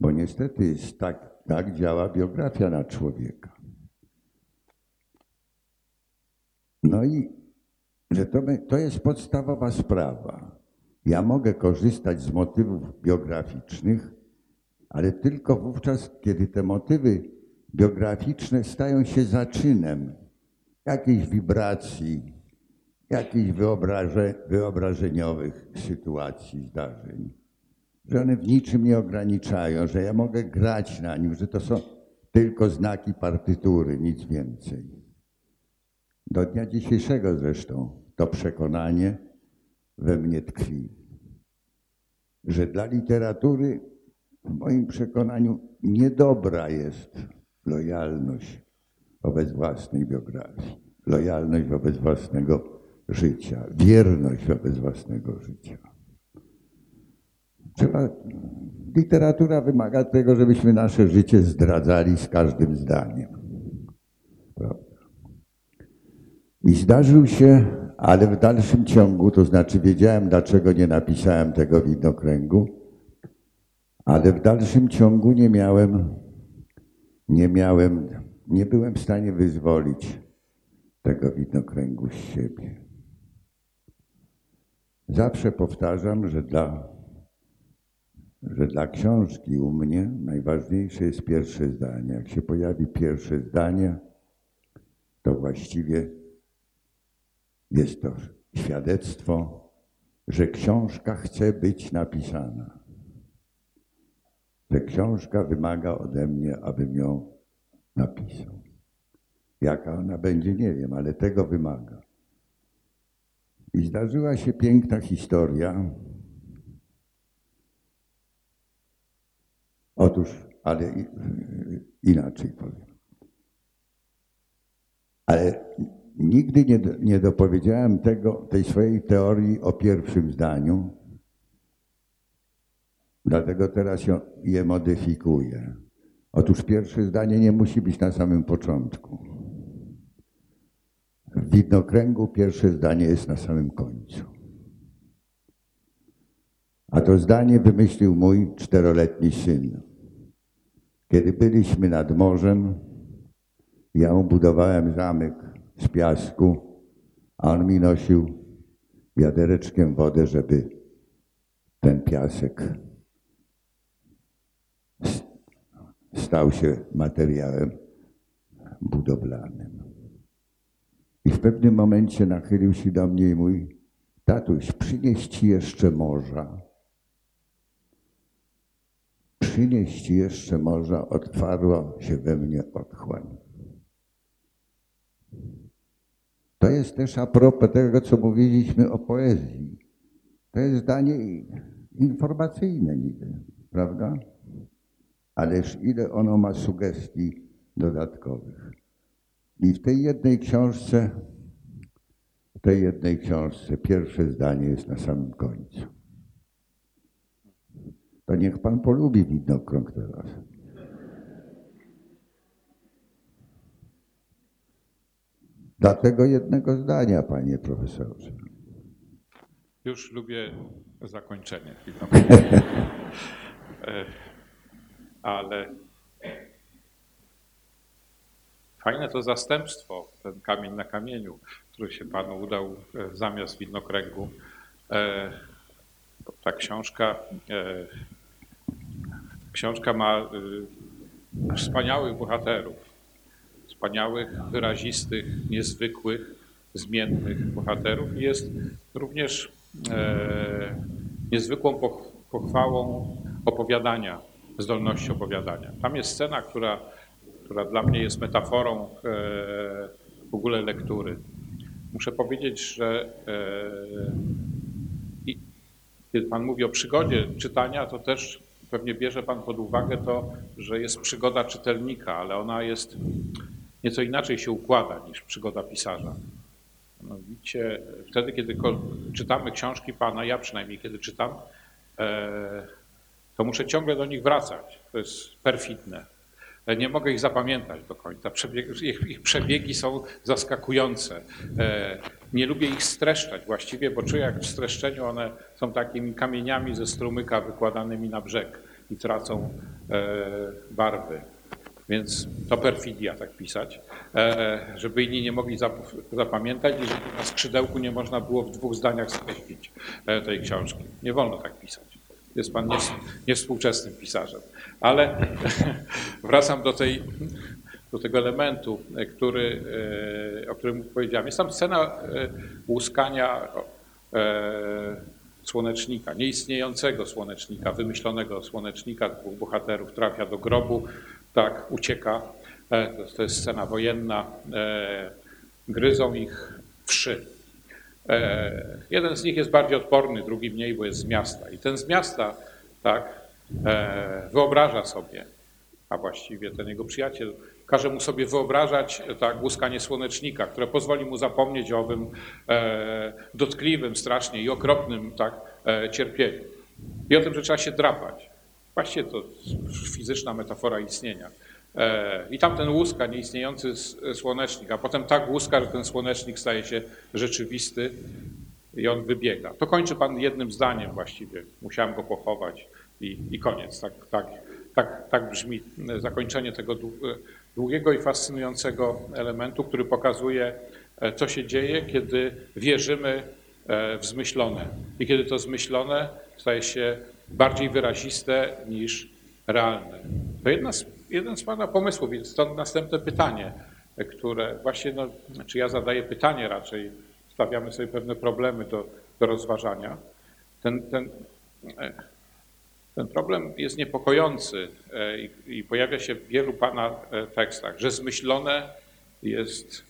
Bo niestety jest tak, tak działa biografia na człowieka. No i że to, to jest podstawowa sprawa. Ja mogę korzystać z motywów biograficznych, ale tylko wówczas, kiedy te motywy biograficzne stają się zaczynem jakiejś wibracji, jakichś wyobraże, wyobrażeniowych sytuacji, zdarzeń że one w niczym nie ograniczają, że ja mogę grać na nim, że to są tylko znaki partytury, nic więcej. Do dnia dzisiejszego zresztą to przekonanie we mnie tkwi, że dla literatury w moim przekonaniu niedobra jest lojalność wobec własnej biografii, lojalność wobec własnego życia, wierność wobec własnego życia. Trzeba, literatura wymaga tego, żebyśmy nasze życie zdradzali z każdym zdaniem. Prawda? I zdarzył się, ale w dalszym ciągu, to znaczy wiedziałem, dlaczego nie napisałem tego widnokręgu, ale w dalszym ciągu nie miałem, nie miałem, nie byłem w stanie wyzwolić tego widnokręgu z siebie. Zawsze powtarzam, że dla że dla książki u mnie najważniejsze jest pierwsze zdanie. Jak się pojawi pierwsze zdanie, to właściwie jest to świadectwo, że książka chce być napisana. Że książka wymaga ode mnie, abym ją napisał. Jaka ona będzie, nie wiem, ale tego wymaga. I zdarzyła się piękna historia. Otóż, ale inaczej powiem. Ale nigdy nie, nie dopowiedziałem tego, tej swojej teorii o pierwszym zdaniu, dlatego teraz ją, je modyfikuję. Otóż pierwsze zdanie nie musi być na samym początku. W widnokręgu pierwsze zdanie jest na samym końcu. A to zdanie wymyślił mój czteroletni syn. Kiedy byliśmy nad morzem, ja mu budowałem zamek z piasku, a on mi nosił wiadereczkiem wodę, żeby ten piasek stał się materiałem budowlanym. I w pewnym momencie nachylił się do mnie i mówi, tatuś, przynieść ci jeszcze morza. Przynieść ci jeszcze morza, otwarła się we mnie otchłań. To jest też a propos tego, co mówiliśmy o poezji. To jest zdanie informacyjne niby, prawda? Ależ ile ono ma sugestii dodatkowych. I w tej jednej książce, w tej jednej książce pierwsze zdanie jest na samym końcu. To niech pan polubi widnokrąg teraz. Dlatego jednego zdania, panie profesorze. Już lubię zakończenie. E, Ale fajne to zastępstwo, ten kamień na kamieniu, który się panu udał e, zamiast widnokręgu. E, Ta książka, e, książka ma wspaniałych bohaterów, wspaniałych, wyrazistych, niezwykłych, zmiennych bohaterów. I jest również niezwykłą poch- pochwałą opowiadania, zdolności opowiadania. Tam jest scena, która, która dla mnie jest metaforą e, w ogóle lektury. Muszę powiedzieć, że e, kiedy Pan mówi o przygodzie czytania, to też pewnie bierze Pan pod uwagę to, że jest przygoda czytelnika, ale ona jest nieco inaczej się układa niż przygoda pisarza. Mianowicie wtedy, kiedy czytamy książki Pana, ja przynajmniej kiedy czytam, e, to muszę ciągle do nich wracać. To jest perfidne. Nie mogę ich zapamiętać do końca. Ich, ich przebiegi są zaskakujące. E, Nie lubię ich streszczać właściwie, bo czuję, jak w streszczeniu one są takimi kamieniami ze strumyka wykładanymi na brzeg i tracą e, barwy. Więc to perfidia tak pisać, e, żeby inni nie mogli zap- zapamiętać i żeby na skrzydełku nie można było w dwóch zdaniach skreślić tej książki. Nie wolno tak pisać. Jest pan niewspółczesnym pisarzem. Ale wracam do, tej, do tego elementu, który, e, o którym powiedziałem. Jest tam scena e, łuskania e, słonecznika, nieistniejącego słonecznika, wymyślonego słonecznika, dwóch bohaterów trafia do grobu, tak, ucieka. To, jest scena wojenna. Gryzą ich wszy. E, Jeden z nich jest bardziej odporny, drugi mniej, bo jest z miasta. I ten z miasta, tak, e, wyobraża sobie, a właściwie ten jego przyjaciel każe mu sobie wyobrażać tak, łuskanie słonecznika, które pozwoli mu zapomnieć o owym e, dotkliwym strasznie i okropnym tak, cierpieniu. I o tym, że trzeba się drapać. Właściwie to fizyczna metafora istnienia. E, I tamten łuska, nieistniejący słonecznik, a potem tak łuska, że ten słonecznik staje się rzeczywisty i on wybiega. To kończy pan jednym zdaniem właściwie. Musiałem go pochować i, i koniec. Tak, tak, tak, tak brzmi zakończenie tego dłu- długiego i fascynującego elementu, który pokazuje, e, co się dzieje, kiedy wierzymy e, w zmyślone. I kiedy to zmyślone staje się bardziej wyraziste niż realne. To jedna z, jeden z Pana pomysłów, więc stąd następne pytanie, które właśnie, no, czy ja zadaję pytanie raczej, stawiamy sobie pewne problemy do, do rozważania. Ten, ten, e, ten problem jest niepokojący e, i, i pojawia się w wielu Pana e, tekstach, że zmyślone jest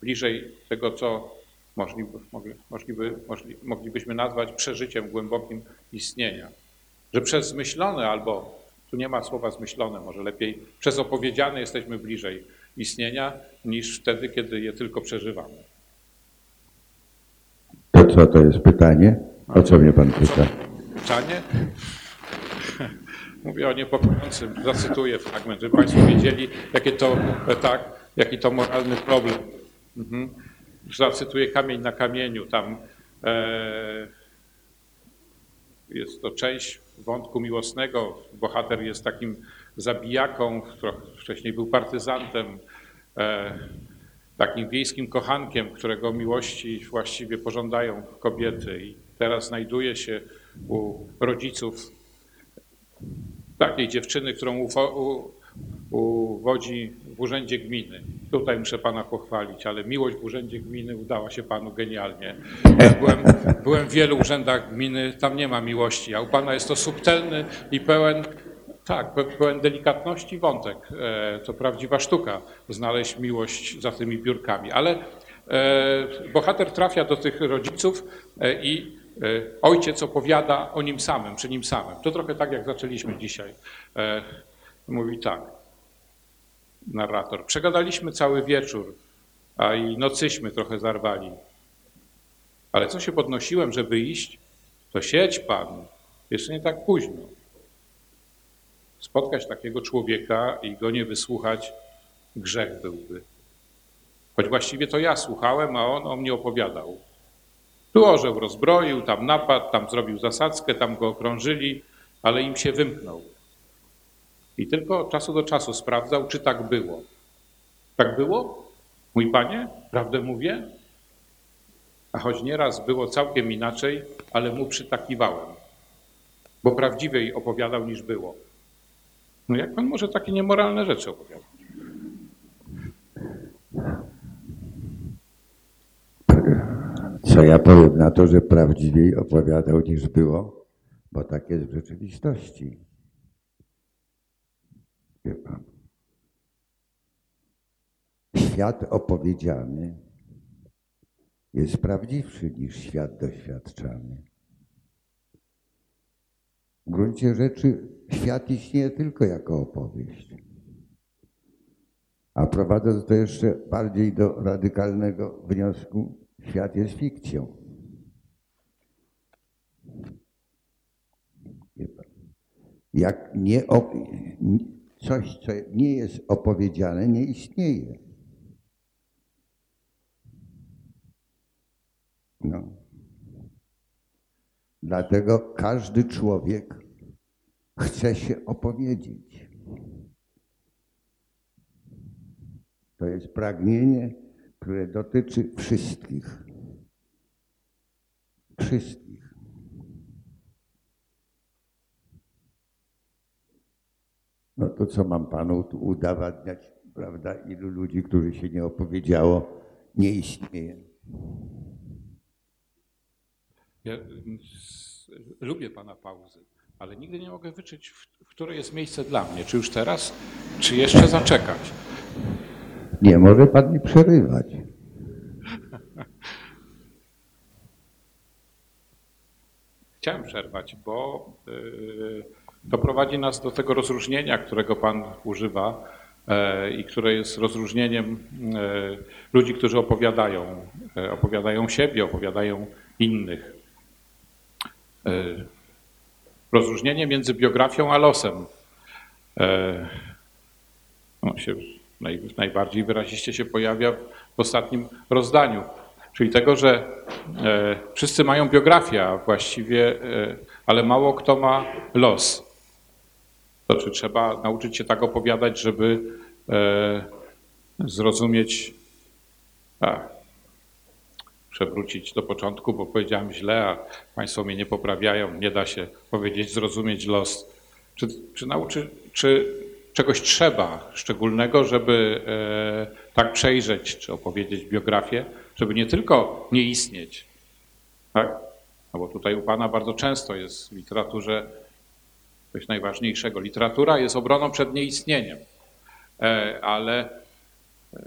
bliżej tego, co możliby, mogli, możliby, możli, moglibyśmy nazwać przeżyciem głębokim istnienia. Że przez zmyślone albo, tu nie ma słowa zmyślone, może lepiej, przez opowiedziane jesteśmy bliżej istnienia niż wtedy, kiedy je tylko przeżywamy. To co to jest pytanie? O co mnie pan pyta? Czanie? Mówię o niepokojącym, zacytuję fragment, żeby Państwo wiedzieli, jakie to, e, tak, jaki to moralny problem. Mhm. Zacytuję kamień na kamieniu, tam e, jest to część wątku miłosnego. Bohater jest takim zabijaką, wcześniej był partyzantem, e, takim wiejskim kochankiem, którego miłości właściwie pożądają kobiety i teraz znajduje się u rodziców takiej dziewczyny, którą uwodzi w urzędzie gminy. Tutaj muszę pana pochwalić, ale miłość w urzędzie gminy udała się panu genialnie. Ja byłem, byłem w wielu urzędach gminy, tam nie ma miłości, a u pana jest to subtelny i pełen, tak, pe- pełen delikatności wątek. E, To prawdziwa sztuka, znaleźć miłość za tymi biurkami. Ale e, bohater trafia do tych rodziców e, i ojciec opowiada o nim samym, przy nim samym. To trochę tak, jak zaczęliśmy dzisiaj. Mówi tak, narrator. Przegadaliśmy cały wieczór, a i nocyśmy trochę zarwali. Ale co się podnosiłem, żeby iść, to siedź pan, jeszcze nie tak późno. Spotkać takiego człowieka i go nie wysłuchać, grzech byłby. Choć właściwie to ja słuchałem, a on o mnie opowiadał. Tu orzeł rozbroił, tam napadł, tam zrobił zasadzkę, tam go okrążyli, ale im się wymknął. I tylko od czasu do czasu sprawdzał, czy tak było. Tak było? Mój panie, prawdę mówię? A choć nieraz było całkiem inaczej, ale mu przytakiwałem, bo prawdziwiej opowiadał niż było. No jak pan może takie niemoralne rzeczy opowiadać? Co ja powiem na to, że prawdziwiej opowiadał niż było, bo tak jest w rzeczywistości. Wie pan. Świat opowiedziany jest prawdziwszy niż świat doświadczany. W gruncie rzeczy świat istnieje tylko jako opowieść. A prowadząc to jeszcze bardziej do radykalnego wniosku, świat jest fikcją. Jak nie coś, co nie jest opowiedziane, nie istnieje. No. Dlatego każdy człowiek chce się opowiedzieć. To jest pragnienie, które dotyczy wszystkich. Wszystkich. No to co mam panu tu udowadniać, prawda, ilu ludzi, którzy się nie opowiedziało, nie istnieje. Ja s- lubię pana pauzy, ale nigdy nie mogę wyczuć, w, które jest miejsce dla mnie. Czy już teraz, czy jeszcze zaczekać? Nie może pan mi przerywać. Chciałem przerwać, bo y, to prowadzi nas do tego rozróżnienia, którego Pan używa e, i które jest rozróżnieniem e, ludzi, którzy opowiadają, e, opowiadają siebie, opowiadają innych. Rozróżnienie między biografią a losem. E, No się naj, najbardziej wyraziście się pojawia w ostatnim rozdaniu. Czyli tego, że wszyscy mają biografię, właściwie, ale mało kto ma los. To czy trzeba nauczyć się tak opowiadać, żeby e, zrozumieć, a, przewrócić do początku, bo powiedziałem źle, a Państwo mnie nie poprawiają, nie da się powiedzieć, zrozumieć los. Czy, czy nauczy, czy czegoś trzeba szczególnego, żeby e, tak przejrzeć, czy opowiedzieć biografię, żeby nie tylko nie istnieć, tak? No bo tutaj u Pana bardzo często jest w literaturze coś najważniejszego. Literatura jest obroną przed nieistnieniem, e, ale e,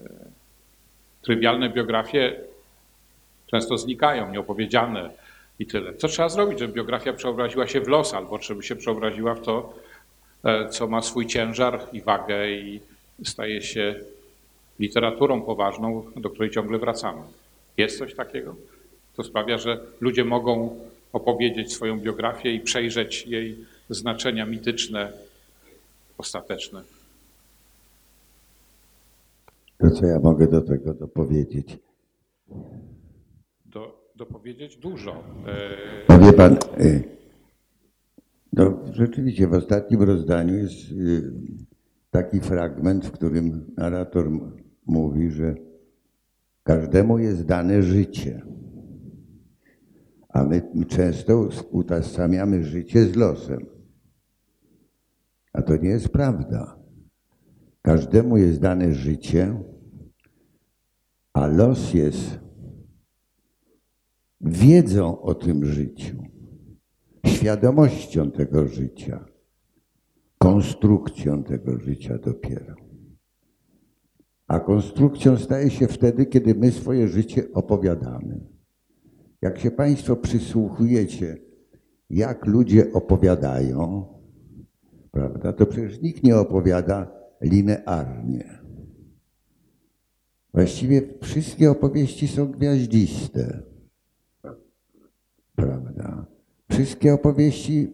trywialne biografie często znikają, nieopowiedziane i tyle. Co trzeba zrobić, żeby biografia przeobraziła się w los, albo żeby się przeobraziła w to, e, co ma swój ciężar i wagę i staje się literaturą poważną, do której ciągle wracamy. Jest coś takiego? To sprawia, że ludzie mogą opowiedzieć swoją biografię i przejrzeć jej znaczenia mityczne, ostateczne. To co ja mogę do tego dopowiedzieć? Do, dopowiedzieć dużo. E, No wie pan, y, no rzeczywiście w ostatnim rozdaniu jest y, taki fragment, w którym narrator mówi, że każdemu jest dane życie. A my często utożsamiamy życie z losem. A to nie jest prawda. Każdemu jest dane życie, a los jest wiedzą o tym życiu, świadomością tego życia, konstrukcją tego życia dopiero. A konstrukcją staje się wtedy, kiedy my swoje życie opowiadamy. Jak się Państwo przysłuchujecie, jak ludzie opowiadają, prawda, to przecież nikt nie opowiada linearnie. Właściwie wszystkie opowieści są gwiaździste. Prawda? Wszystkie opowieści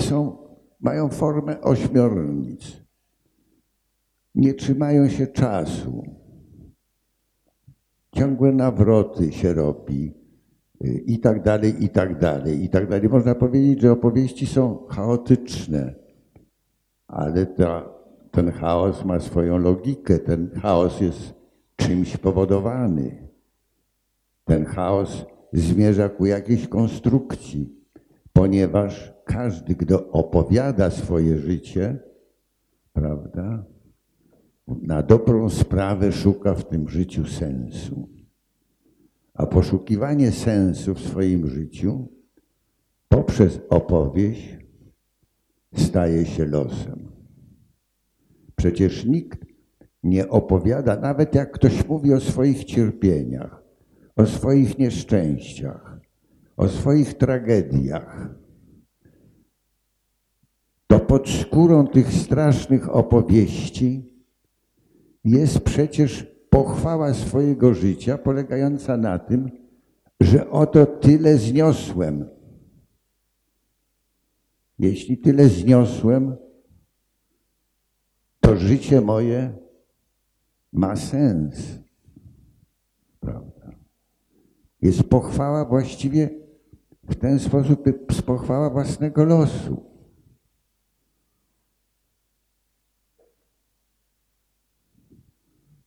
są, mają formę ośmiornic. Nie trzymają się czasu. Ciągłe nawroty się robi y, i tak dalej, i tak dalej, i tak dalej. Można powiedzieć, że opowieści są chaotyczne, ale ta, ten chaos ma swoją logikę. Ten chaos jest czymś powodowany. Ten chaos zmierza ku jakiejś konstrukcji, ponieważ każdy, kto opowiada swoje życie, prawda, na dobrą sprawę szuka w tym życiu sensu. A poszukiwanie sensu w swoim życiu poprzez opowieść staje się losem. Przecież nikt nie opowiada, nawet jak ktoś mówi o swoich cierpieniach, o swoich nieszczęściach, o swoich tragediach, to pod skórą tych strasznych opowieści jest przecież pochwała swojego życia polegająca na tym, że oto tyle zniosłem. Jeśli tyle zniosłem, to życie moje ma sens. Prawda? Jest pochwała właściwie w ten sposób pochwała własnego losu.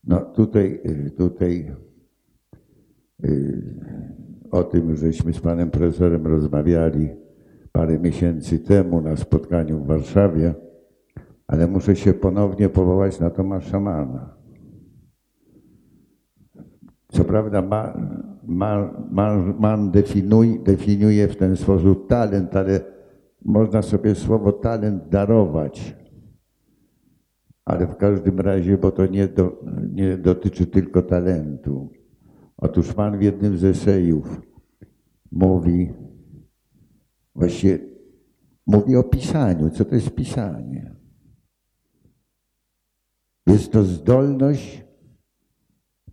No tutaj, y, tutaj y, o tym, żeśmy z panem profesorem rozmawiali parę miesięcy temu na spotkaniu w Warszawie, ale muszę się ponownie powołać na Tomasza Mana. Co prawda ma, ma, ma, man definuj, definiuje w ten sposób talent, ale można sobie słowo talent darować. Ale w każdym razie, bo to nie, do, nie dotyczy tylko talentu. Otóż Pan w jednym z esejów mówi, właściwie mówi o pisaniu. Co to jest pisanie? Jest to zdolność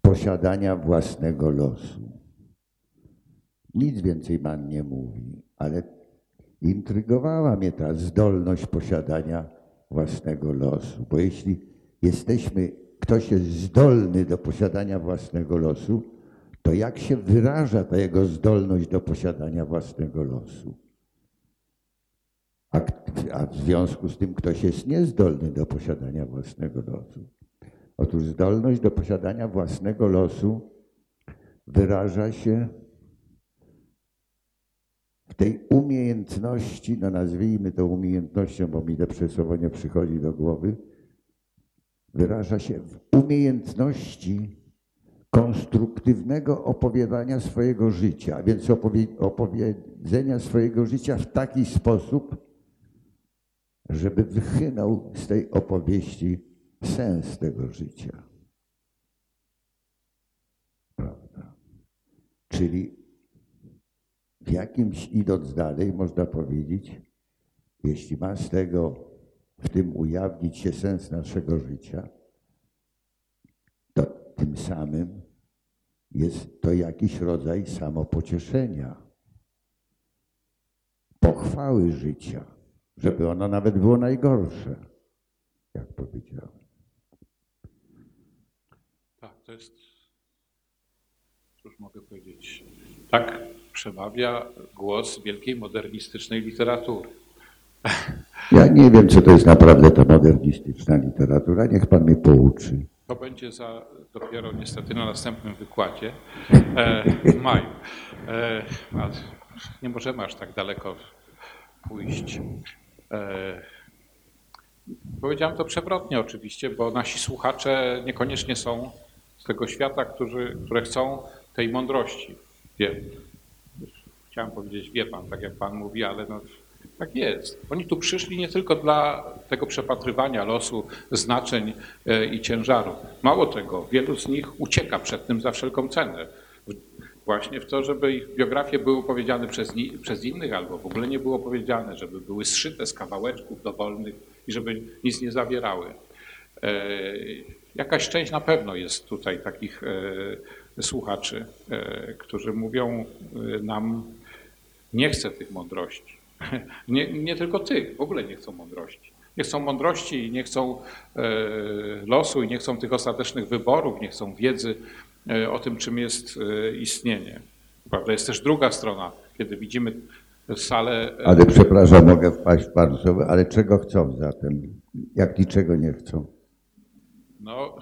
posiadania własnego losu. Nic więcej Pan nie mówi, ale intrygowała mnie ta zdolność posiadania własnego losu. Bo jeśli jesteśmy, ktoś jest zdolny do posiadania własnego losu, to jak się wyraża ta jego zdolność do posiadania własnego losu? A, w związku z tym ktoś jest niezdolny do posiadania własnego losu. Otóż zdolność do posiadania własnego losu wyraża się w tej umiejętności, no nazwijmy to umiejętnością, bo mi te słowo nie przychodzi do głowy, wyraża się w umiejętności konstruktywnego opowiadania swojego życia, a więc opowie opowiedzenia swojego życia w taki sposób, żeby wychynął z tej opowieści sens tego życia. Prawda? Czyli w jakimś idąc dalej, można powiedzieć, jeśli ma z tego, w tym ujawnić się sens naszego życia, to tym samym jest to jakiś rodzaj samopocieszenia, pochwały życia, żeby ono nawet było najgorsze, jak powiedziałem. Tak, to jest, cóż mogę powiedzieć, tak przemawia głos wielkiej modernistycznej literatury. Ja nie wiem, co to jest naprawdę ta modernistyczna literatura. Niech pan mnie pouczy. To będzie za, dopiero niestety na następnym wykładzie e, w maju. E, nie możemy aż tak daleko pójść. E, powiedziałem to przewrotnie oczywiście, bo nasi słuchacze niekoniecznie są z tego świata, którzy, które chcą tej mądrości. Wie, chciałem powiedzieć, wie pan, tak jak pan mówi, ale no, tak jest. Oni tu przyszli nie tylko dla tego przepatrywania losu, znaczeń e, i ciężaru. Mało tego, wielu z nich ucieka przed tym za wszelką cenę. Właśnie w to, żeby ich biografie były opowiedziane przez, przez innych albo w ogóle nie było powiedziane, żeby były zszyte z kawałeczków dowolnych i żeby nic nie zawierały. E, jakaś część na pewno jest tutaj takich e, słuchaczy, którzy mówią nam, nie chcę tych mądrości. Nie, nie tylko ty, w ogóle nie chcą mądrości. Nie chcą mądrości, nie chcą e, losu i nie chcą tych ostatecznych wyborów, nie chcą wiedzy e, o tym, czym jest e, istnienie. Prawda? Jest też druga strona, kiedy widzimy salę. Ale przepraszam, mogę wpaść w bardzo, ale czego chcą zatem? Jak niczego nie chcą? No,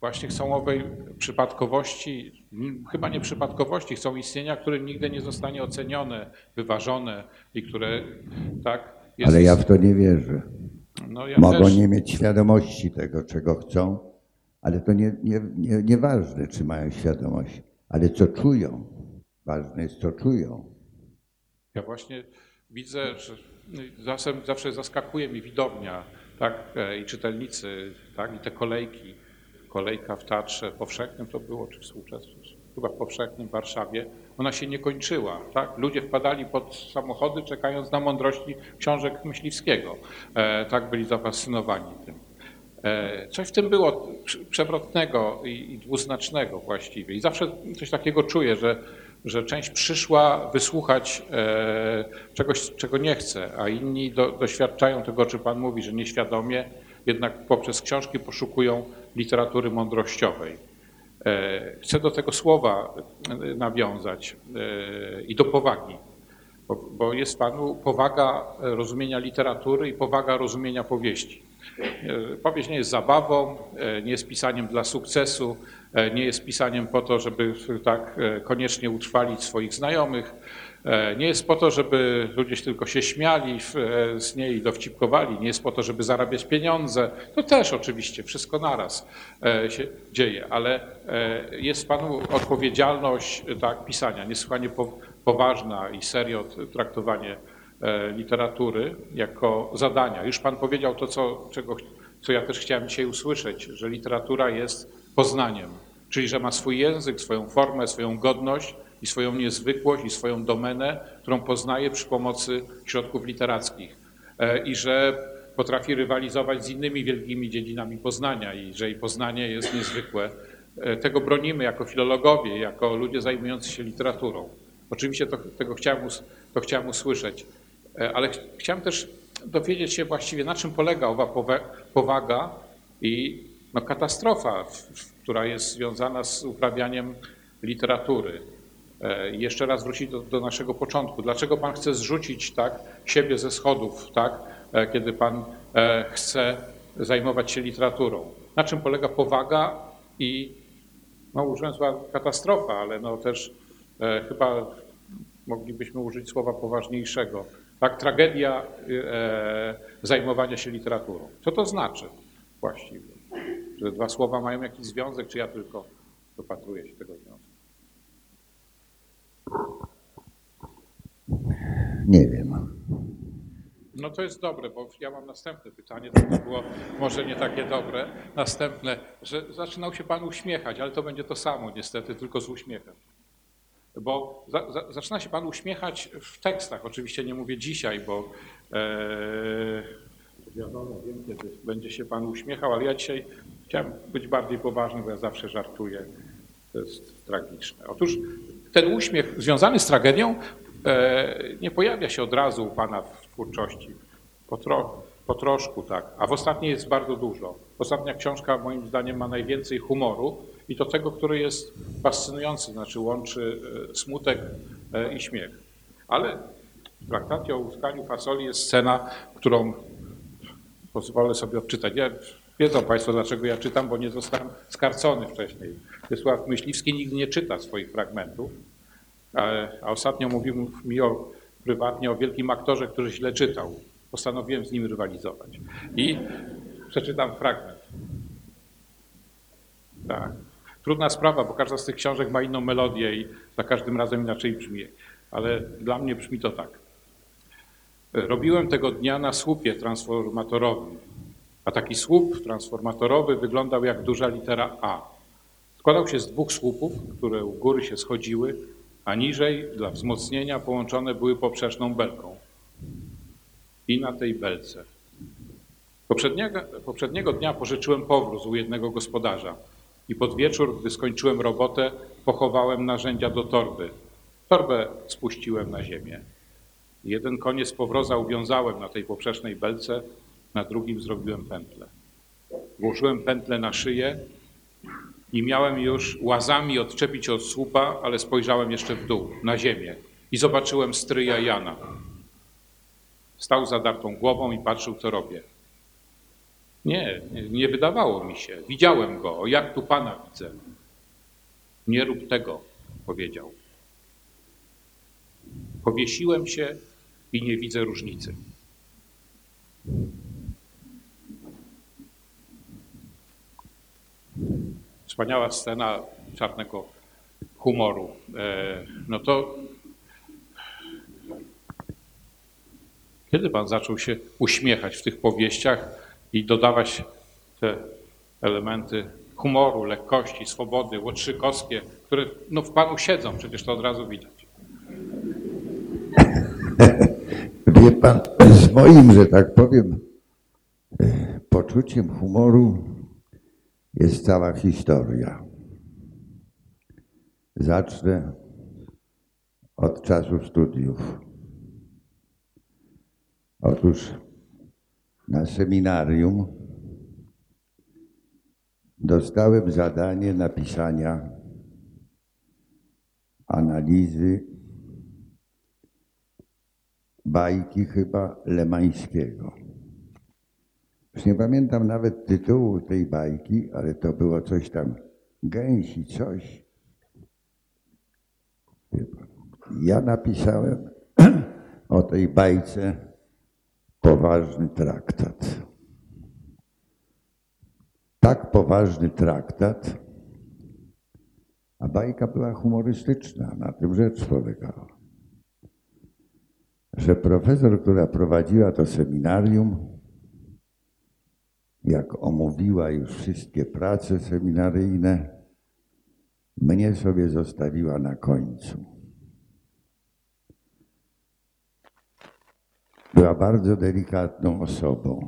właśnie chcą owej przypadkowości, chyba nie przypadkowości, chcą istnienia, które nigdy nie zostanie ocenione, wyważone i które tak. Jest... Ale ja w to nie wierzę. No, ja Mogą też... nie mieć świadomości tego, czego chcą, ale to nie, nie, nie, nieważne, czy mają świadomość, ale co czują. Ważne jest, co czują. Ja właśnie widzę, że zawsze, zawsze zaskakuje mi widownia, tak, e, i czytelnicy, tak, i te kolejki kolejka w Teatrze Powszechnym to było, czy współczesnym, chyba w Powszechnym w Warszawie, ona się nie kończyła. Tak? Ludzie wpadali pod samochody, czekając na mądrości książek Myśliwskiego. E, tak byli zafascynowani tym. E, coś w tym było przewrotnego i, dwuznacznego właściwie. I zawsze coś takiego czuję, że, że część przyszła wysłuchać e, czegoś, czego nie chce, a inni do, doświadczają tego, o czym Pan mówi, że nieświadomie jednak poprzez książki poszukują literatury mądrościowej. E, chcę do tego słowa nawiązać i do powagi, bo, bo jest Panu powaga rozumienia literatury i powaga rozumienia powieści. Powieść nie jest zabawą, nie jest pisaniem dla sukcesu, nie jest pisaniem po to, żeby tak koniecznie utrwalić swoich znajomych, E, nie jest po to, żeby ludzie tylko się śmiali e, z niej dowcipkowali, nie jest po to, żeby zarabiać pieniądze. To też oczywiście wszystko naraz e, się dzieje, ale jest Panu odpowiedzialność tak, pisania, niesłychanie poważna i serio traktowanie literatury jako zadania. Już Pan powiedział to, co, czego, co ja też chciałem dzisiaj usłyszeć, że literatura jest poznaniem, czyli że ma swój język, swoją formę, swoją godność, i swoją niezwykłość i swoją domenę, którą poznaje przy pomocy środków literackich e, i że potrafi rywalizować z innymi wielkimi dziedzinami poznania i że jej poznanie jest niezwykłe. E, tego bronimy jako filologowie, jako ludzie zajmujący się literaturą. Oczywiście to, tego chciałem, to chciałem usłyszeć, e, ale ch chciałem też dowiedzieć się właściwie, na czym polega owa powaga i no, katastrofa, która jest związana z uprawianiem literatury. E, jeszcze raz wrócić do, do, naszego początku. Dlaczego Pan chce zrzucić tak, siebie ze schodów, tak, e, kiedy Pan e, chce zajmować się literaturą? Na czym polega powaga i, no użyłem słowa katastrofa, ale no też e, chyba moglibyśmy użyć słowa poważniejszego. Tak, tragedia e, zajmowania się literaturą. Co to znaczy właściwie? Że dwa słowa mają jakiś związek, czy ja tylko dopatruję się tego związku? Nie wiem. No to jest dobre, bo ja mam następne pytanie, to było może nie takie dobre. Następne, że zaczynał się Pan uśmiechać, ale to będzie to samo niestety, tylko z uśmiechem. Bo za, za, zaczyna się Pan uśmiechać w tekstach. Oczywiście nie mówię dzisiaj, bo e, wiadomo, wiem, kiedy będzie się Pan uśmiechał, ale ja dzisiaj chciałem być bardziej poważny, bo ja zawsze żartuję. To jest tragiczne. Otóż ten uśmiech związany z tragedią e, nie pojawia się od razu u Pana w twórczości. Po, tro, po troszku, tak. A w ostatniej jest bardzo dużo. Ostatnia książka moim zdaniem ma najwięcej humoru i to tego, który jest fascynujący, znaczy łączy e, smutek e, i śmiech. Ale w traktacie o łuskaniu fasoli jest scena, którą pozwolę sobie odczytać. Ja, wiedzą Państwo, dlaczego ja czytam, bo nie zostałem skarcony wcześniej. Wiesław Myśliwski nigdy nie czyta swoich fragmentów, a, a ostatnio mówił mi o, prywatnie o wielkim aktorze, który źle czytał. Postanowiłem z nim rywalizować. I przeczytam fragment. Tak. Trudna sprawa, bo każda z tych książek ma inną melodię i za każdym razem inaczej brzmi. Ale dla mnie brzmi to tak. Robiłem tego dnia na słupie transformatorowym, a taki słup transformatorowy wyglądał jak duża litera A. Składał się z dwóch słupów, które u góry się schodziły, a niżej dla wzmocnienia połączone były poprzeczną belką. I na tej belce. Poprzedniego, poprzedniego dnia pożyczyłem powróz u jednego gospodarza i pod wieczór, gdy skończyłem robotę, pochowałem narzędzia do torby. Torbę spuściłem na ziemię. Jeden koniec powroza uwiązałem na tej poprzecznej belce, na drugim zrobiłem pętlę. Włożyłem pętlę na szyję i miałem już łazami odczepić od słupa, ale spojrzałem jeszcze w dół, na ziemię i zobaczyłem stryja Jana. Stał zadartą głową i patrzył, co robię. Nie, nie wydawało mi się. Widziałem go, jak tu Pana widzę. Nie rób tego, powiedział. Powiesiłem się i nie widzę różnicy. Wspaniała scena czarnego humoru. E, no to kiedy pan zaczął się uśmiechać w tych powieściach i dodawać te elementy humoru, lekkości, swobody, łotrzykowskie, które no, w panu siedzą, przecież to od razu widać. Wie pan, z moim, że tak powiem, poczuciem humoru jest cała historia. Zacznę od czasu studiów. Otóż na seminarium dostałem zadanie napisania analizy bajki chyba Lemańskiego. Już nie pamiętam nawet tytułu tej bajki, ale to było coś tam gęsi, coś. Ja napisałem o tej bajce poważny traktat. Tak poważny traktat, a bajka była humorystyczna, na tym rzecz polegała. Że profesor, która prowadziła to seminarium, jak omówiła już wszystkie prace seminaryjne, mnie sobie zostawiła na końcu. Była bardzo delikatną osobą.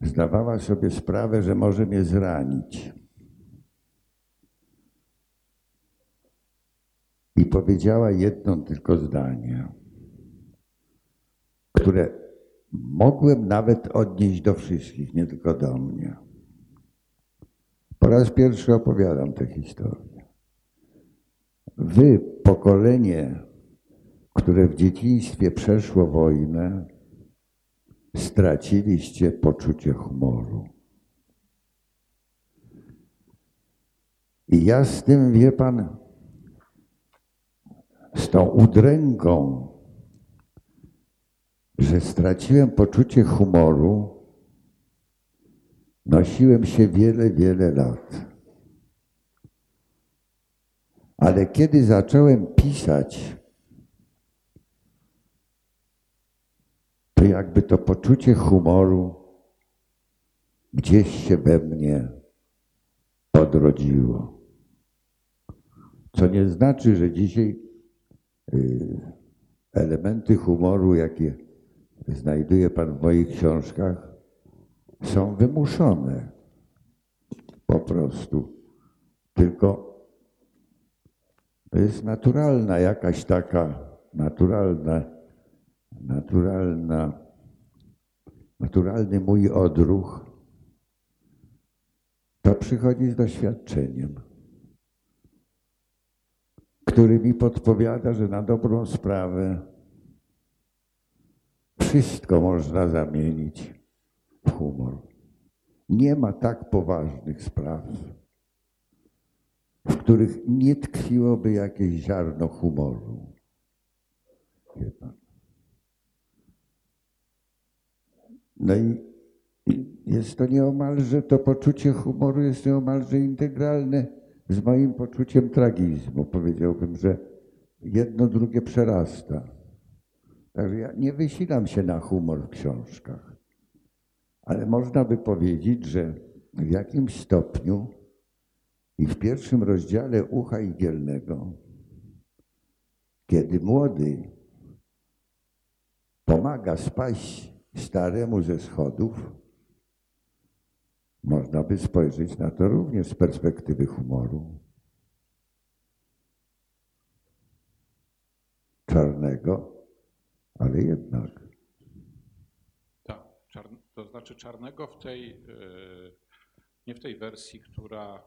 Zdawała sobie sprawę, że może mnie zranić. I powiedziała jedno tylko zdanie, które mogłem nawet odnieść do wszystkich, nie tylko do mnie. Po raz pierwszy opowiadam tę historię. Wy, pokolenie, które w dzieciństwie przeszło wojnę, straciliście poczucie humoru. I ja z tym, wie pan, z tą udręką że straciłem poczucie humoru, nosiłem się wiele, wiele lat. Ale kiedy zacząłem pisać, to jakby to poczucie humoru gdzieś się we mnie odrodziło. Co nie znaczy, że dzisiaj y, elementy humoru, jakie znajduje Pan w moich książkach, są wymuszone. Po prostu. Tylko to jest naturalna jakaś taka, naturalna, naturalna, naturalny mój odruch. To przychodzi z doświadczeniem, który mi podpowiada, że na dobrą sprawę wszystko można zamienić w humor. Nie ma tak poważnych spraw, w których nie tkwiłoby jakieś ziarno humoru. No i jest to nieomalże, to poczucie humoru jest nieomalże integralne z moim poczuciem tragizmu. Powiedziałbym, że jedno drugie przerasta. Także ja nie wysilam się na humor w książkach. Ale można by powiedzieć, że w jakimś stopniu i w pierwszym rozdziale Ucha Igielnego, kiedy młody pomaga spaść staremu ze schodów, można by spojrzeć na to również z perspektywy humoru. Czarnego, ale jednak. Tak, to znaczy czarnego w tej, e, nie w tej wersji, która,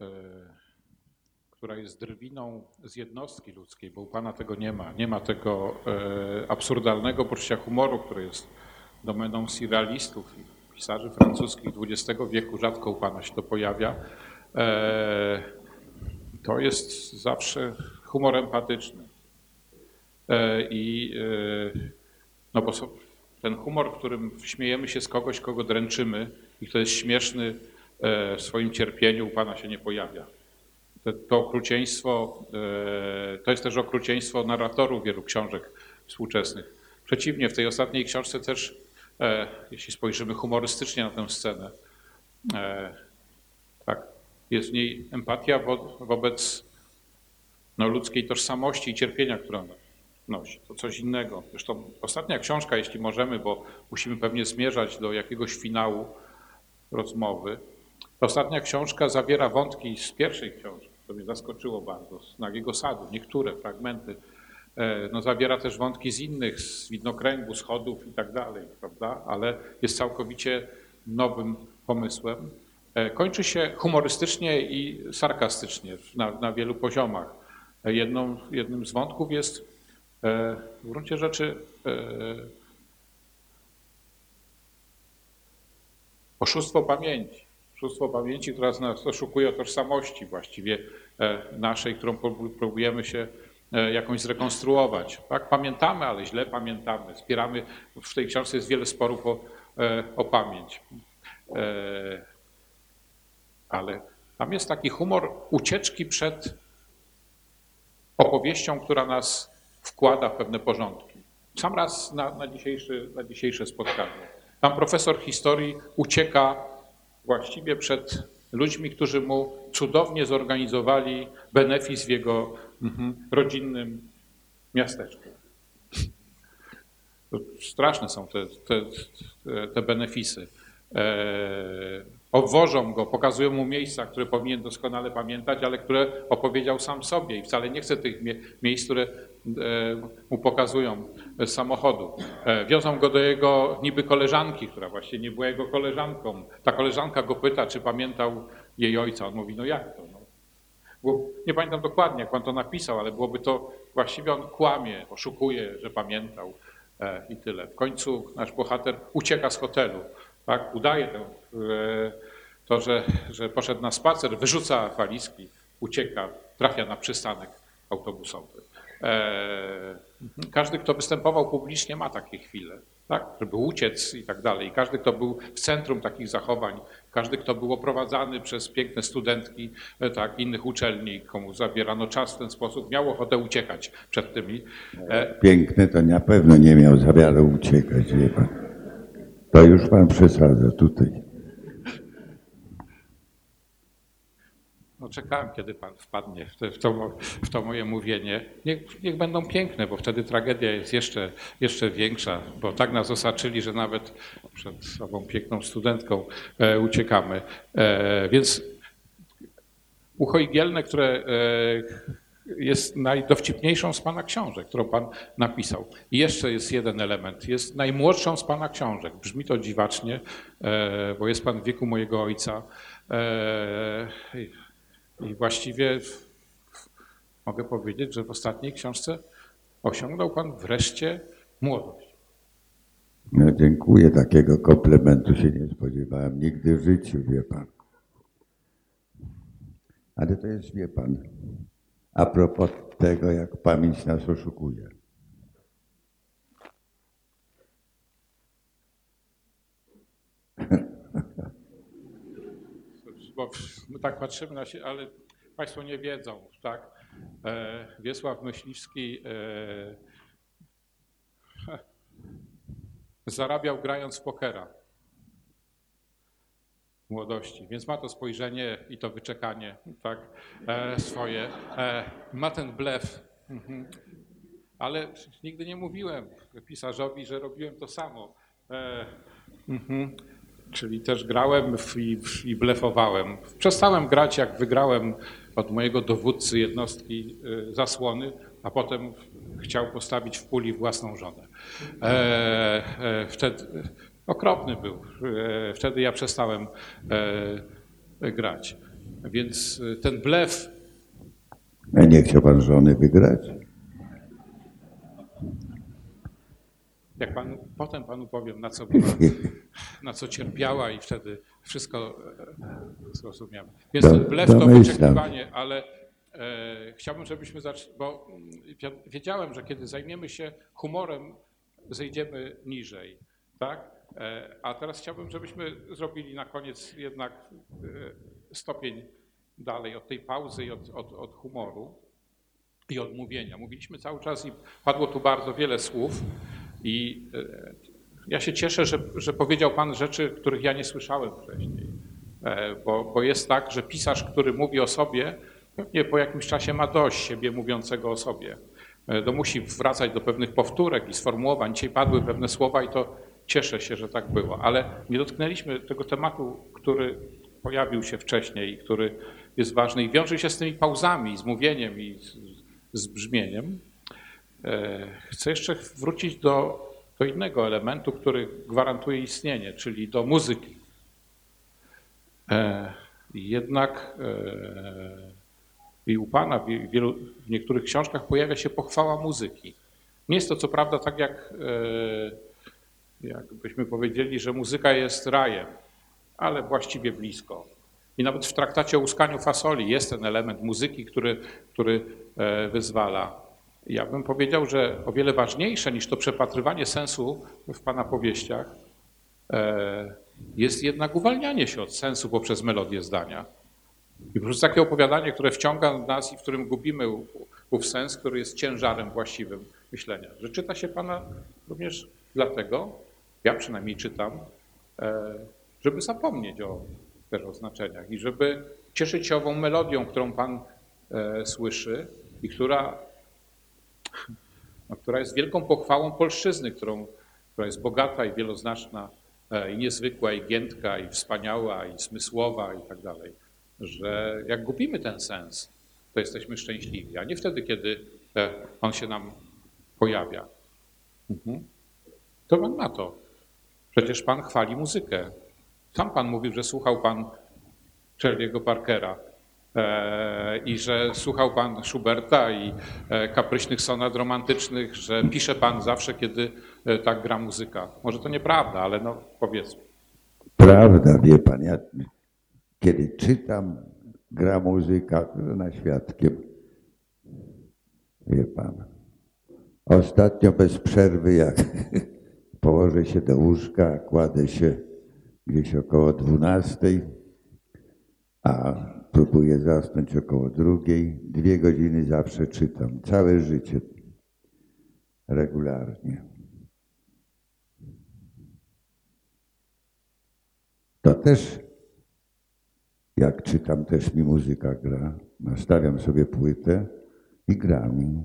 e, która jest drwiną z jednostki ludzkiej, bo u Pana tego nie ma. Nie ma tego e, absurdalnego poczucia humoru, które jest domeną surrealistów i pisarzy francuskich XX wieku. Rzadko u Pana się to pojawia. E, To jest zawsze humor empatyczny. E, I no bo ten humor, w którym śmiejemy się z kogoś, kogo dręczymy i kto jest śmieszny w swoim cierpieniu, u Pana się nie pojawia. To, okrucieństwo, e, to jest też okrucieństwo narratorów wielu książek współczesnych. Przeciwnie, w tej ostatniej książce też, e, jeśli spojrzymy humorystycznie na tę scenę, e, tak, jest w niej empatia wo, wobec no, ludzkiej tożsamości i cierpienia, które ona nosi. To coś innego. Zresztą ostatnia książka, jeśli możemy, bo musimy pewnie zmierzać do jakiegoś finału rozmowy. Ta ostatnia książka zawiera wątki z pierwszej książki, to mnie zaskoczyło bardzo, z Nagiego Sadu, niektóre fragmenty. E, No, zawiera też wątki z innych, z widnokręgu, schodów i tak dalej, prawda? Ale jest całkowicie nowym pomysłem. E, Kończy się humorystycznie i sarkastycznie na, na wielu poziomach. E, Jedną, jednym z wątków jest w gruncie rzeczy oszustwo pamięci. Oszustwo pamięci, która nas oszukuje o tożsamości właściwie e, naszej, którą prób- próbujemy się e, jakąś zrekonstruować. Tak, pamiętamy, ale źle pamiętamy. Spieramy, w tej książce jest wiele sporów o, e, o pamięć. Ale tam jest taki humor ucieczki przed opowieścią, która nas wkłada w pewne porządki. Sam raz na, na, dzisiejszy, na dzisiejsze spotkanie. Tam profesor historii ucieka właściwie przed ludźmi, którzy mu cudownie zorganizowali benefis w jego mhm, rodzinnym miasteczku. Straszne są te, te, te- benefisy. E, obwożą go, pokazują mu miejsca, które powinien doskonale pamiętać, ale które opowiedział sam sobie i wcale nie chce tych mie- miejsc, które mu pokazują z samochodu. E, wiozą go do jego niby koleżanki, która właśnie nie była jego koleżanką. Ta koleżanka go pyta, czy pamiętał jej ojca. On mówi, no jak to? No, bo nie pamiętam dokładnie, jak on to napisał, ale byłoby to właściwie on kłamie, oszukuje, że pamiętał e, i tyle. W końcu nasz bohater ucieka z hotelu, tak? udaje e, to, że, że poszedł na spacer, wyrzuca walizki, ucieka, trafia na przystanek autobusowy. E, Każdy, kto występował publicznie, ma takie chwile, tak? żeby uciec i tak dalej. Każdy, kto był w centrum takich zachowań, każdy, kto był oprowadzany przez piękne studentki e, tak, innych uczelni, komu zabierano czas w ten sposób, miał ochotę uciekać przed tymi. E, Piękny to na pewno nie miał zamiaru uciekać, pan. To już pan przesadza tutaj. No, czekałem, kiedy pan wpadnie w, to, w to moje mówienie. Niech, niech, będą piękne, bo wtedy tragedia jest jeszcze, jeszcze większa, bo tak nas osaczyli, że nawet przed sobą piękną studentką e, uciekamy. E, więc ucho igielne, które e, jest najdowcipniejszą z Pana książek, którą Pan napisał. I jeszcze jest jeden element. Jest najmłodszą z Pana książek. Brzmi to dziwacznie, e, bo jest Pan w wieku mojego ojca. E, I właściwie mogę powiedzieć, że w ostatniej książce osiągnął Pan wreszcie młodość. No, dziękuję. Takiego komplementu się nie spodziewałem nigdy w życiu, wie Pan. Ale to jest, wie Pan, a propos tego, jak pamięć nas oszukuje. Bo my tak patrzymy na siebie, ale Państwo nie wiedzą, tak? E, Wiesław Myśliwski e, zarabiał grając w pokera młodości, więc ma to spojrzenie i to wyczekanie tak, e, swoje. E, ma ten blef, mhm. ale nigdy nie mówiłem pisarzowi, że robiłem to samo. E, mhm. Czyli też grałem i, i blefowałem. Przestałem grać, jak wygrałem od mojego dowódcy jednostki e, zasłony, a potem chciał postawić w puli własną żonę. E, e, wtedy okropny był. E, wtedy ja przestałem e, grać. Więc e, ten blef. A nie chciał pan żony wygrać? Jak potem panu powiem, na co była, na co cierpiała i wtedy wszystko zrozumiałem. Więc ten blef to wyczekiwanie, ale e, chciałbym, żebyśmy zaczęli, bo wiedziałem, że kiedy zajmiemy się humorem, zejdziemy niżej, tak? E, a teraz chciałbym, żebyśmy zrobili na koniec jednak e, stopień dalej od tej pauzy i od, od, od humoru i od mówienia. Mówiliśmy cały czas i padło tu bardzo wiele słów i e, ja się cieszę, że, że powiedział Pan rzeczy, których ja nie słyszałem wcześniej. Bo, bo jest tak, że pisarz, który mówi o sobie, pewnie po jakimś czasie ma dość siebie mówiącego o sobie. To musi wracać do pewnych powtórek i sformułowań. Dzisiaj padły pewne słowa i to Cieszę się, że tak było, ale nie dotknęliśmy tego tematu, który pojawił się wcześniej i który jest ważny i wiąże się z tymi pauzami, z mówieniem i z, z brzmieniem. E, chcę jeszcze wrócić do, do innego elementu, który gwarantuje istnienie, czyli do muzyki. E, jednak e, i u Pana w, wielu, w niektórych książkach pojawia się pochwała muzyki. Nie jest to co prawda tak jak jakbyśmy powiedzieli, że muzyka jest rajem, ale właściwie blisko. I nawet w traktacie o łuskaniu fasoli jest ten element muzyki, który, który wyzwala. Ja bym powiedział, że o wiele ważniejsze niż to przepatrywanie sensu w Pana powieściach e, jest jednak uwalnianie się od sensu poprzez melodię zdania. I po prostu takie opowiadanie, które wciąga nas i w którym gubimy ów sens, który jest ciężarem właściwym myślenia. Że czyta się Pana również dlatego, ja przynajmniej czytam, e, żeby zapomnieć o też o znaczeniach i żeby cieszyć się ową melodią, którą Pan e, słyszy i która, no, która jest wielką pochwałą polszczyzny, którą, która jest bogata i wieloznaczna e, i niezwykła, i giętka, i wspaniała, i smysłowa i tak dalej, że jak gubimy ten sens, to jesteśmy szczęśliwi, a nie wtedy, kiedy on się nam pojawia. Mhm. To Pan ma to. Przecież Pan chwali muzykę. Sam Pan mówił, że słuchał Pan Charlie'ego Parkera e, i że słuchał Pan Schuberta i e, kapryśnych sonat romantycznych, że pisze Pan zawsze, kiedy e, tak gra muzyka. Może to nieprawda, ale no powiedzmy. Prawda, wie Pan, ja kiedy czytam, gra muzyka, na świadkiem. Wie Pan. Ostatnio bez przerwy, jak położę się do łóżka, kładę się gdzieś około 12, a próbuję zasnąć około drugiej. Dwie godziny zawsze czytam, całe życie, regularnie. To też jak czytam, też mi muzyka gra. Nastawiam sobie płytę i gra mi.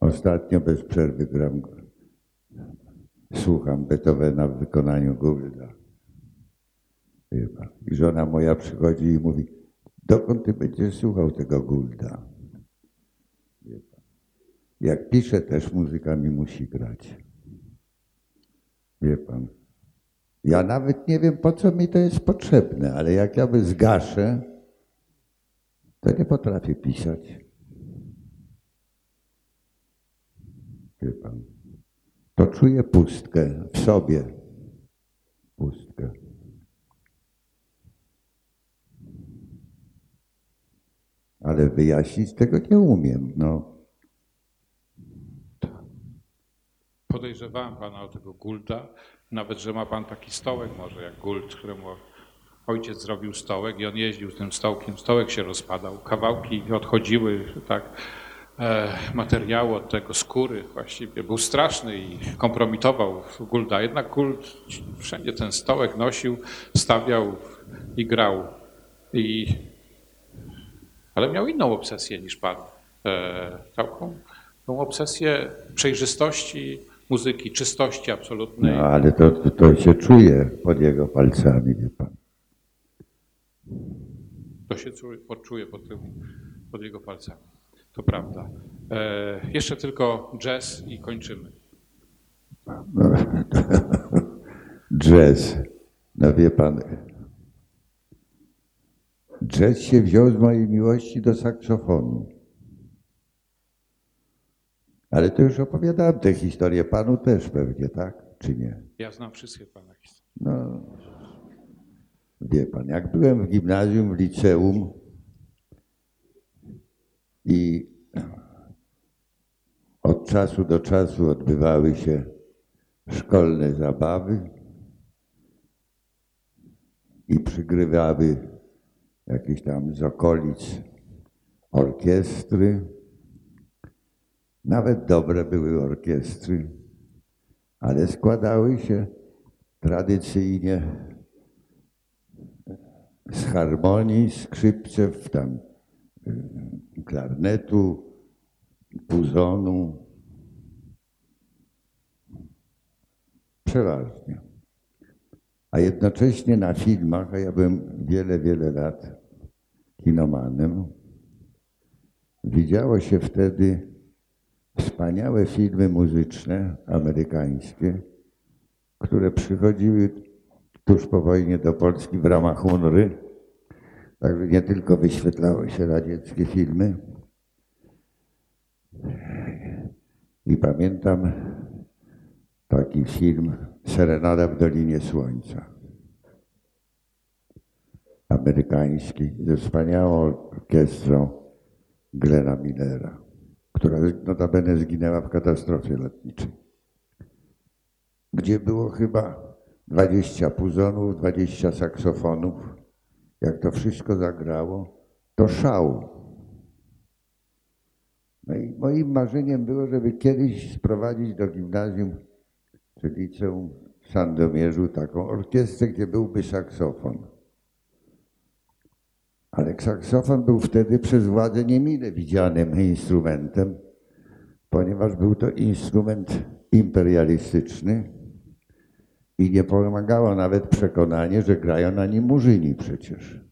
Ostatnio bez przerwy gram, słucham Beethovena w wykonaniu Goulda. I żona moja przychodzi i mówi, dokąd ty będziesz słuchał tego pan. Jak piszę, też muzyka mi musi grać. Wie pan. Ja nawet nie wiem, po co mi to jest potrzebne, ale jak ja by zgaszę, to nie potrafię pisać. Wie pan. To czuję pustkę w sobie. Pustkę. Ale wyjaśnić tego nie umiem. No. Podejrzewałem pana o tego Gulda, nawet, że ma pan taki stołek może jak Guld, któremu ojciec zrobił stołek i on jeździł z tym stołkiem. Stołek się rozpadał, kawałki odchodziły, tak, e, materiału od tego, skóry właściwie. Był straszny i kompromitował Gulda. Jednak Guld wszędzie ten stołek nosił, stawiał i grał. I, ale miał inną obsesję niż pan. E, tą obsesję przejrzystości muzyki, czystości absolutnej. No, ale to, to, to się czuje pod jego palcami, wie pan. To się czuje, poczuje pod, tym, pod jego palcami. To prawda. E, jeszcze tylko jazz i kończymy. No, jazz. No wie pan, jazz się wziął z mojej miłości do saksofonu. Ale to już opowiadałem tę historię panu też pewnie, tak? Czy nie? Ja znam wszystkie pana historie. No, wie pan, jak byłem w gimnazjum, w liceum i od czasu do czasu odbywały się szkolne zabawy i przygrywały jakieś tam z okolic orkiestry. Nawet dobre były orkiestry, ale składały się tradycyjnie z harmonii, skrzypcew, tam y, klarnetu, puzonu. Przeważnie. A jednocześnie na filmach, a ja byłem wiele, wiele lat kinomanem, widziało się wtedy wspaniałe filmy muzyczne amerykańskie, które przychodziły tuż po wojnie do Polski w ramach UNRY. Także nie tylko wyświetlały się radzieckie filmy. I pamiętam taki film Serenada w Dolinie Słońca. Amerykański, ze wspaniałą orkiestrą Glena Millera która notabene zginęła w katastrofie lotniczej, gdzie było chyba 20 puzonów, 20 saksofonów. Jak to wszystko zagrało, to szał. No i moim marzeniem było, żeby kiedyś sprowadzić do gimnazjum czy liceum w Sandomierzu taką orkiestrę, gdzie byłby saksofon. Ale saksofon był wtedy przez władzę niemile widzianym instrumentem, ponieważ był to instrument imperialistyczny i nie pomagało nawet przekonanie, że grają na nim murzyni przecież.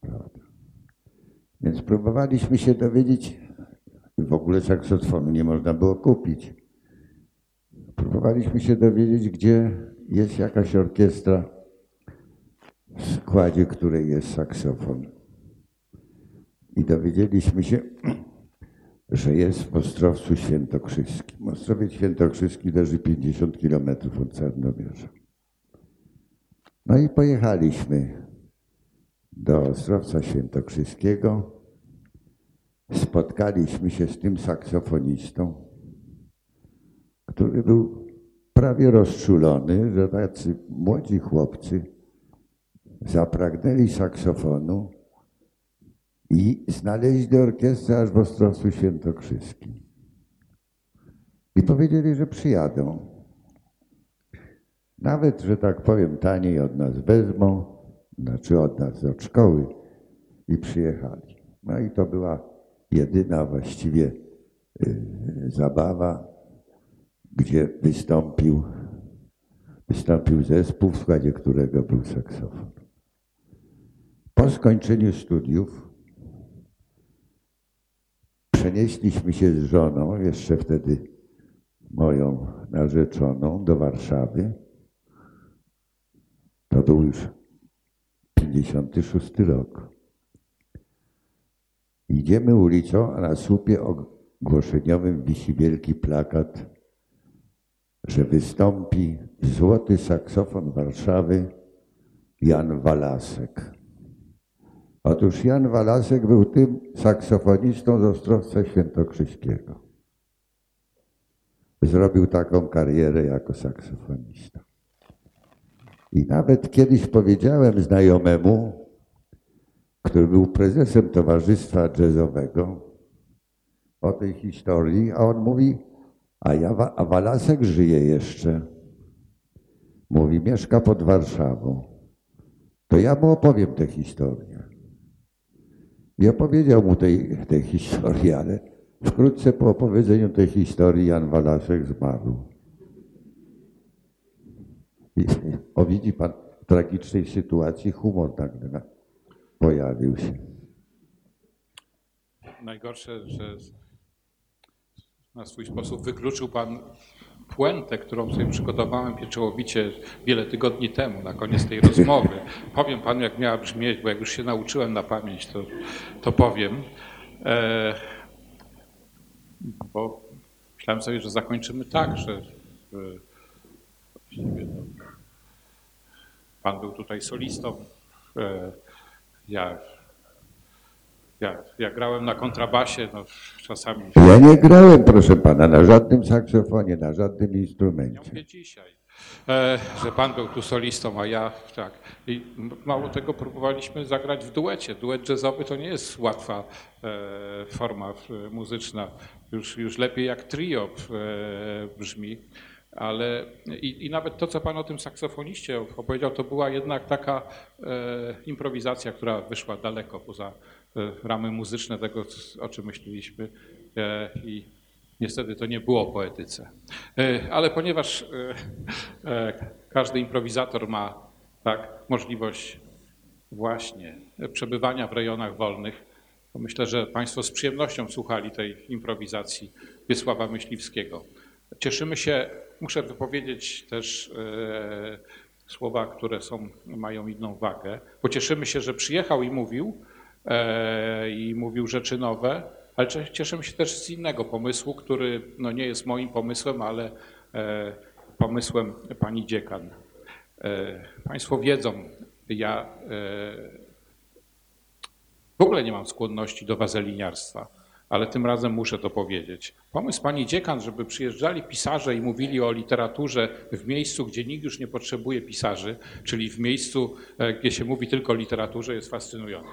Prawda. Więc próbowaliśmy się dowiedzieć, w ogóle saksofonu nie można było kupić. Próbowaliśmy się dowiedzieć, gdzie jest jakaś orkiestra w składzie której jest saksofon. I dowiedzieliśmy się, że jest w Ostrowcu Świętokrzyskim. Ostrowiec Świętokrzyski leży 50 kilometrów od Sandomierza. No i pojechaliśmy do Ostrowca Świętokrzyskiego. Spotkaliśmy się z tym saksofonistą, który był prawie rozczulony, że tacy młodzi chłopcy zapragnęli saksofonu i znaleźli orkiestrę aż w Ostrowcu Świętokrzyskim. I powiedzieli, że przyjadą. Nawet, że tak powiem, taniej od nas wezmą, znaczy od nas, od szkoły i przyjechali. No i to była jedyna właściwie y, zabawa, gdzie wystąpił, wystąpił zespół, w składzie którego był saksofon. Po skończeniu studiów przenieśliśmy się z żoną, jeszcze wtedy moją narzeczoną, do Warszawy. To był już 56 rok. Idziemy ulicą, a na słupie ogłoszeniowym wisi wielki plakat, że wystąpi złoty saksofon Warszawy Jan Walasek. Otóż Jan Walasek był tym saksofonistą z Ostrowca Świętokrzyskiego. Zrobił taką karierę jako saksofonista. I nawet kiedyś powiedziałem znajomemu, który był prezesem Towarzystwa Jazzowego, o tej historii, a on mówi, a, ja, a Walasek żyje jeszcze. Mówi, mieszka pod Warszawą. To ja mu opowiem tę historię. I opowiedział mu tej, tej historii, ale wkrótce po opowiedzeniu tej historii Jan Walasek zmarł. I, o widzi pan, w tragicznej sytuacji humor nagle pojawił się. Najgorsze, że na swój sposób wykluczył pan puentę, którą sobie przygotowałem pieczołowicie wiele tygodni temu, na koniec tej rozmowy. Powiem panu, jak miała brzmieć, bo jak już się nauczyłem na pamięć, to, to powiem. E, bo myślałem sobie, że zakończymy tak, że, właściwie pan był tutaj solistą. E, ja ja, ja grałem na kontrabasie, no czasami. Ja nie grałem, proszę pana, na żadnym saksofonie, na żadnym instrumencie. Ja mówię dzisiaj, e, że pan był tu solistą, a ja tak. I mało tego próbowaliśmy zagrać w duecie. Duet jazzowy to nie jest łatwa e, forma e, muzyczna. Już, już lepiej jak trio e, brzmi. Ale i, i, nawet to, co Pan o tym saksofoniście opowiedział, to była jednak taka e, improwizacja, która wyszła daleko poza E, ramy muzyczne tego, o czym myśleliśmy e, i niestety to nie było poetyce. E, ale ponieważ każdy improwizator ma tak, możliwość właśnie przebywania w rejonach wolnych, to myślę, że Państwo z przyjemnością słuchali tej improwizacji Wiesława Myśliwskiego. Cieszymy się, muszę wypowiedzieć też słowa, które są, mają inną wagę, bo cieszymy się, że przyjechał i mówił, E, i mówił rzeczy nowe, ale cieszę się też z innego pomysłu, który no nie jest moim pomysłem, ale e, pomysłem pani dziekan. E, państwo wiedzą, ja w ogóle nie mam skłonności do wazeliniarstwa, ale tym razem muszę to powiedzieć. Pomysł pani dziekan, żeby przyjeżdżali pisarze i mówili o literaturze w miejscu, gdzie nikt już nie potrzebuje pisarzy, czyli w miejscu, gdzie się mówi tylko o literaturze, jest fascynujący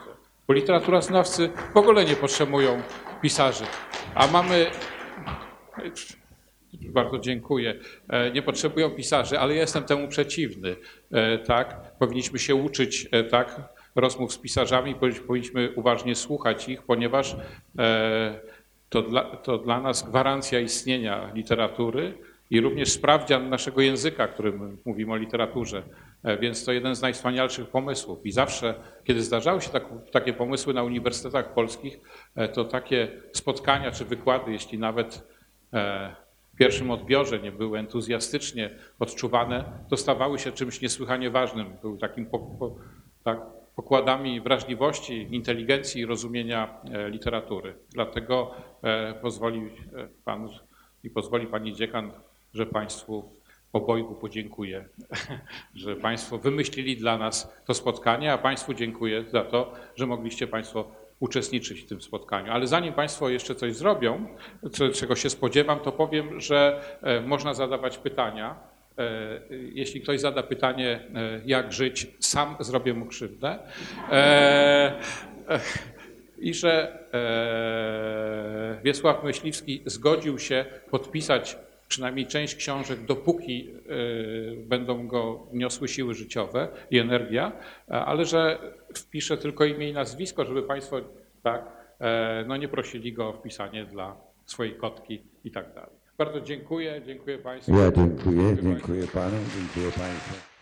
bo literaturoznawcy w ogóle nie potrzebują pisarzy, a mamy bardzo dziękuję. E, nie potrzebują pisarzy, ale ja jestem temu przeciwny. E, tak? Powinniśmy się uczyć e, tak, rozmów z pisarzami, powinniśmy uważnie słuchać ich, ponieważ to dla, to dla nas gwarancja istnienia literatury i również sprawdzian naszego języka, którym mówimy o literaturze. E, więc to jeden z najwspanialszych pomysłów. I zawsze, kiedy zdarzały się tak, takie pomysły na uniwersytetach polskich, e, to takie spotkania czy wykłady, jeśli nawet e, w pierwszym odbiorze nie były entuzjastycznie odczuwane, to stawały się czymś niesłychanie ważnym. Były takim po, po, tak, pokładami wrażliwości, inteligencji i rozumienia literatury. Dlatego pozwoli Pan i pozwoli Pani Dziekan, że Państwu obojgu podziękuję, że Państwo wymyślili dla nas to spotkanie, a Państwu dziękuję za to, że mogliście Państwo uczestniczyć w tym spotkaniu. Ale zanim Państwo jeszcze coś zrobią, czego się spodziewam, to powiem, że e, można zadawać pytania. E, jeśli ktoś zada pytanie, e, jak żyć, sam zrobię mu krzywdę. I że Wiesław Myśliwski zgodził się podpisać przynajmniej część książek, dopóki będą go niosły siły życiowe i energia, e, ale że wpiszę tylko imię i nazwisko, żeby Państwo tak, e, no nie prosili go o wpisanie dla swojej kotki i tak dalej. Bardzo dziękuję, dziękuję Państwu. Ja dziękuję, Państwu. dziękuję panu, dziękuję państwu.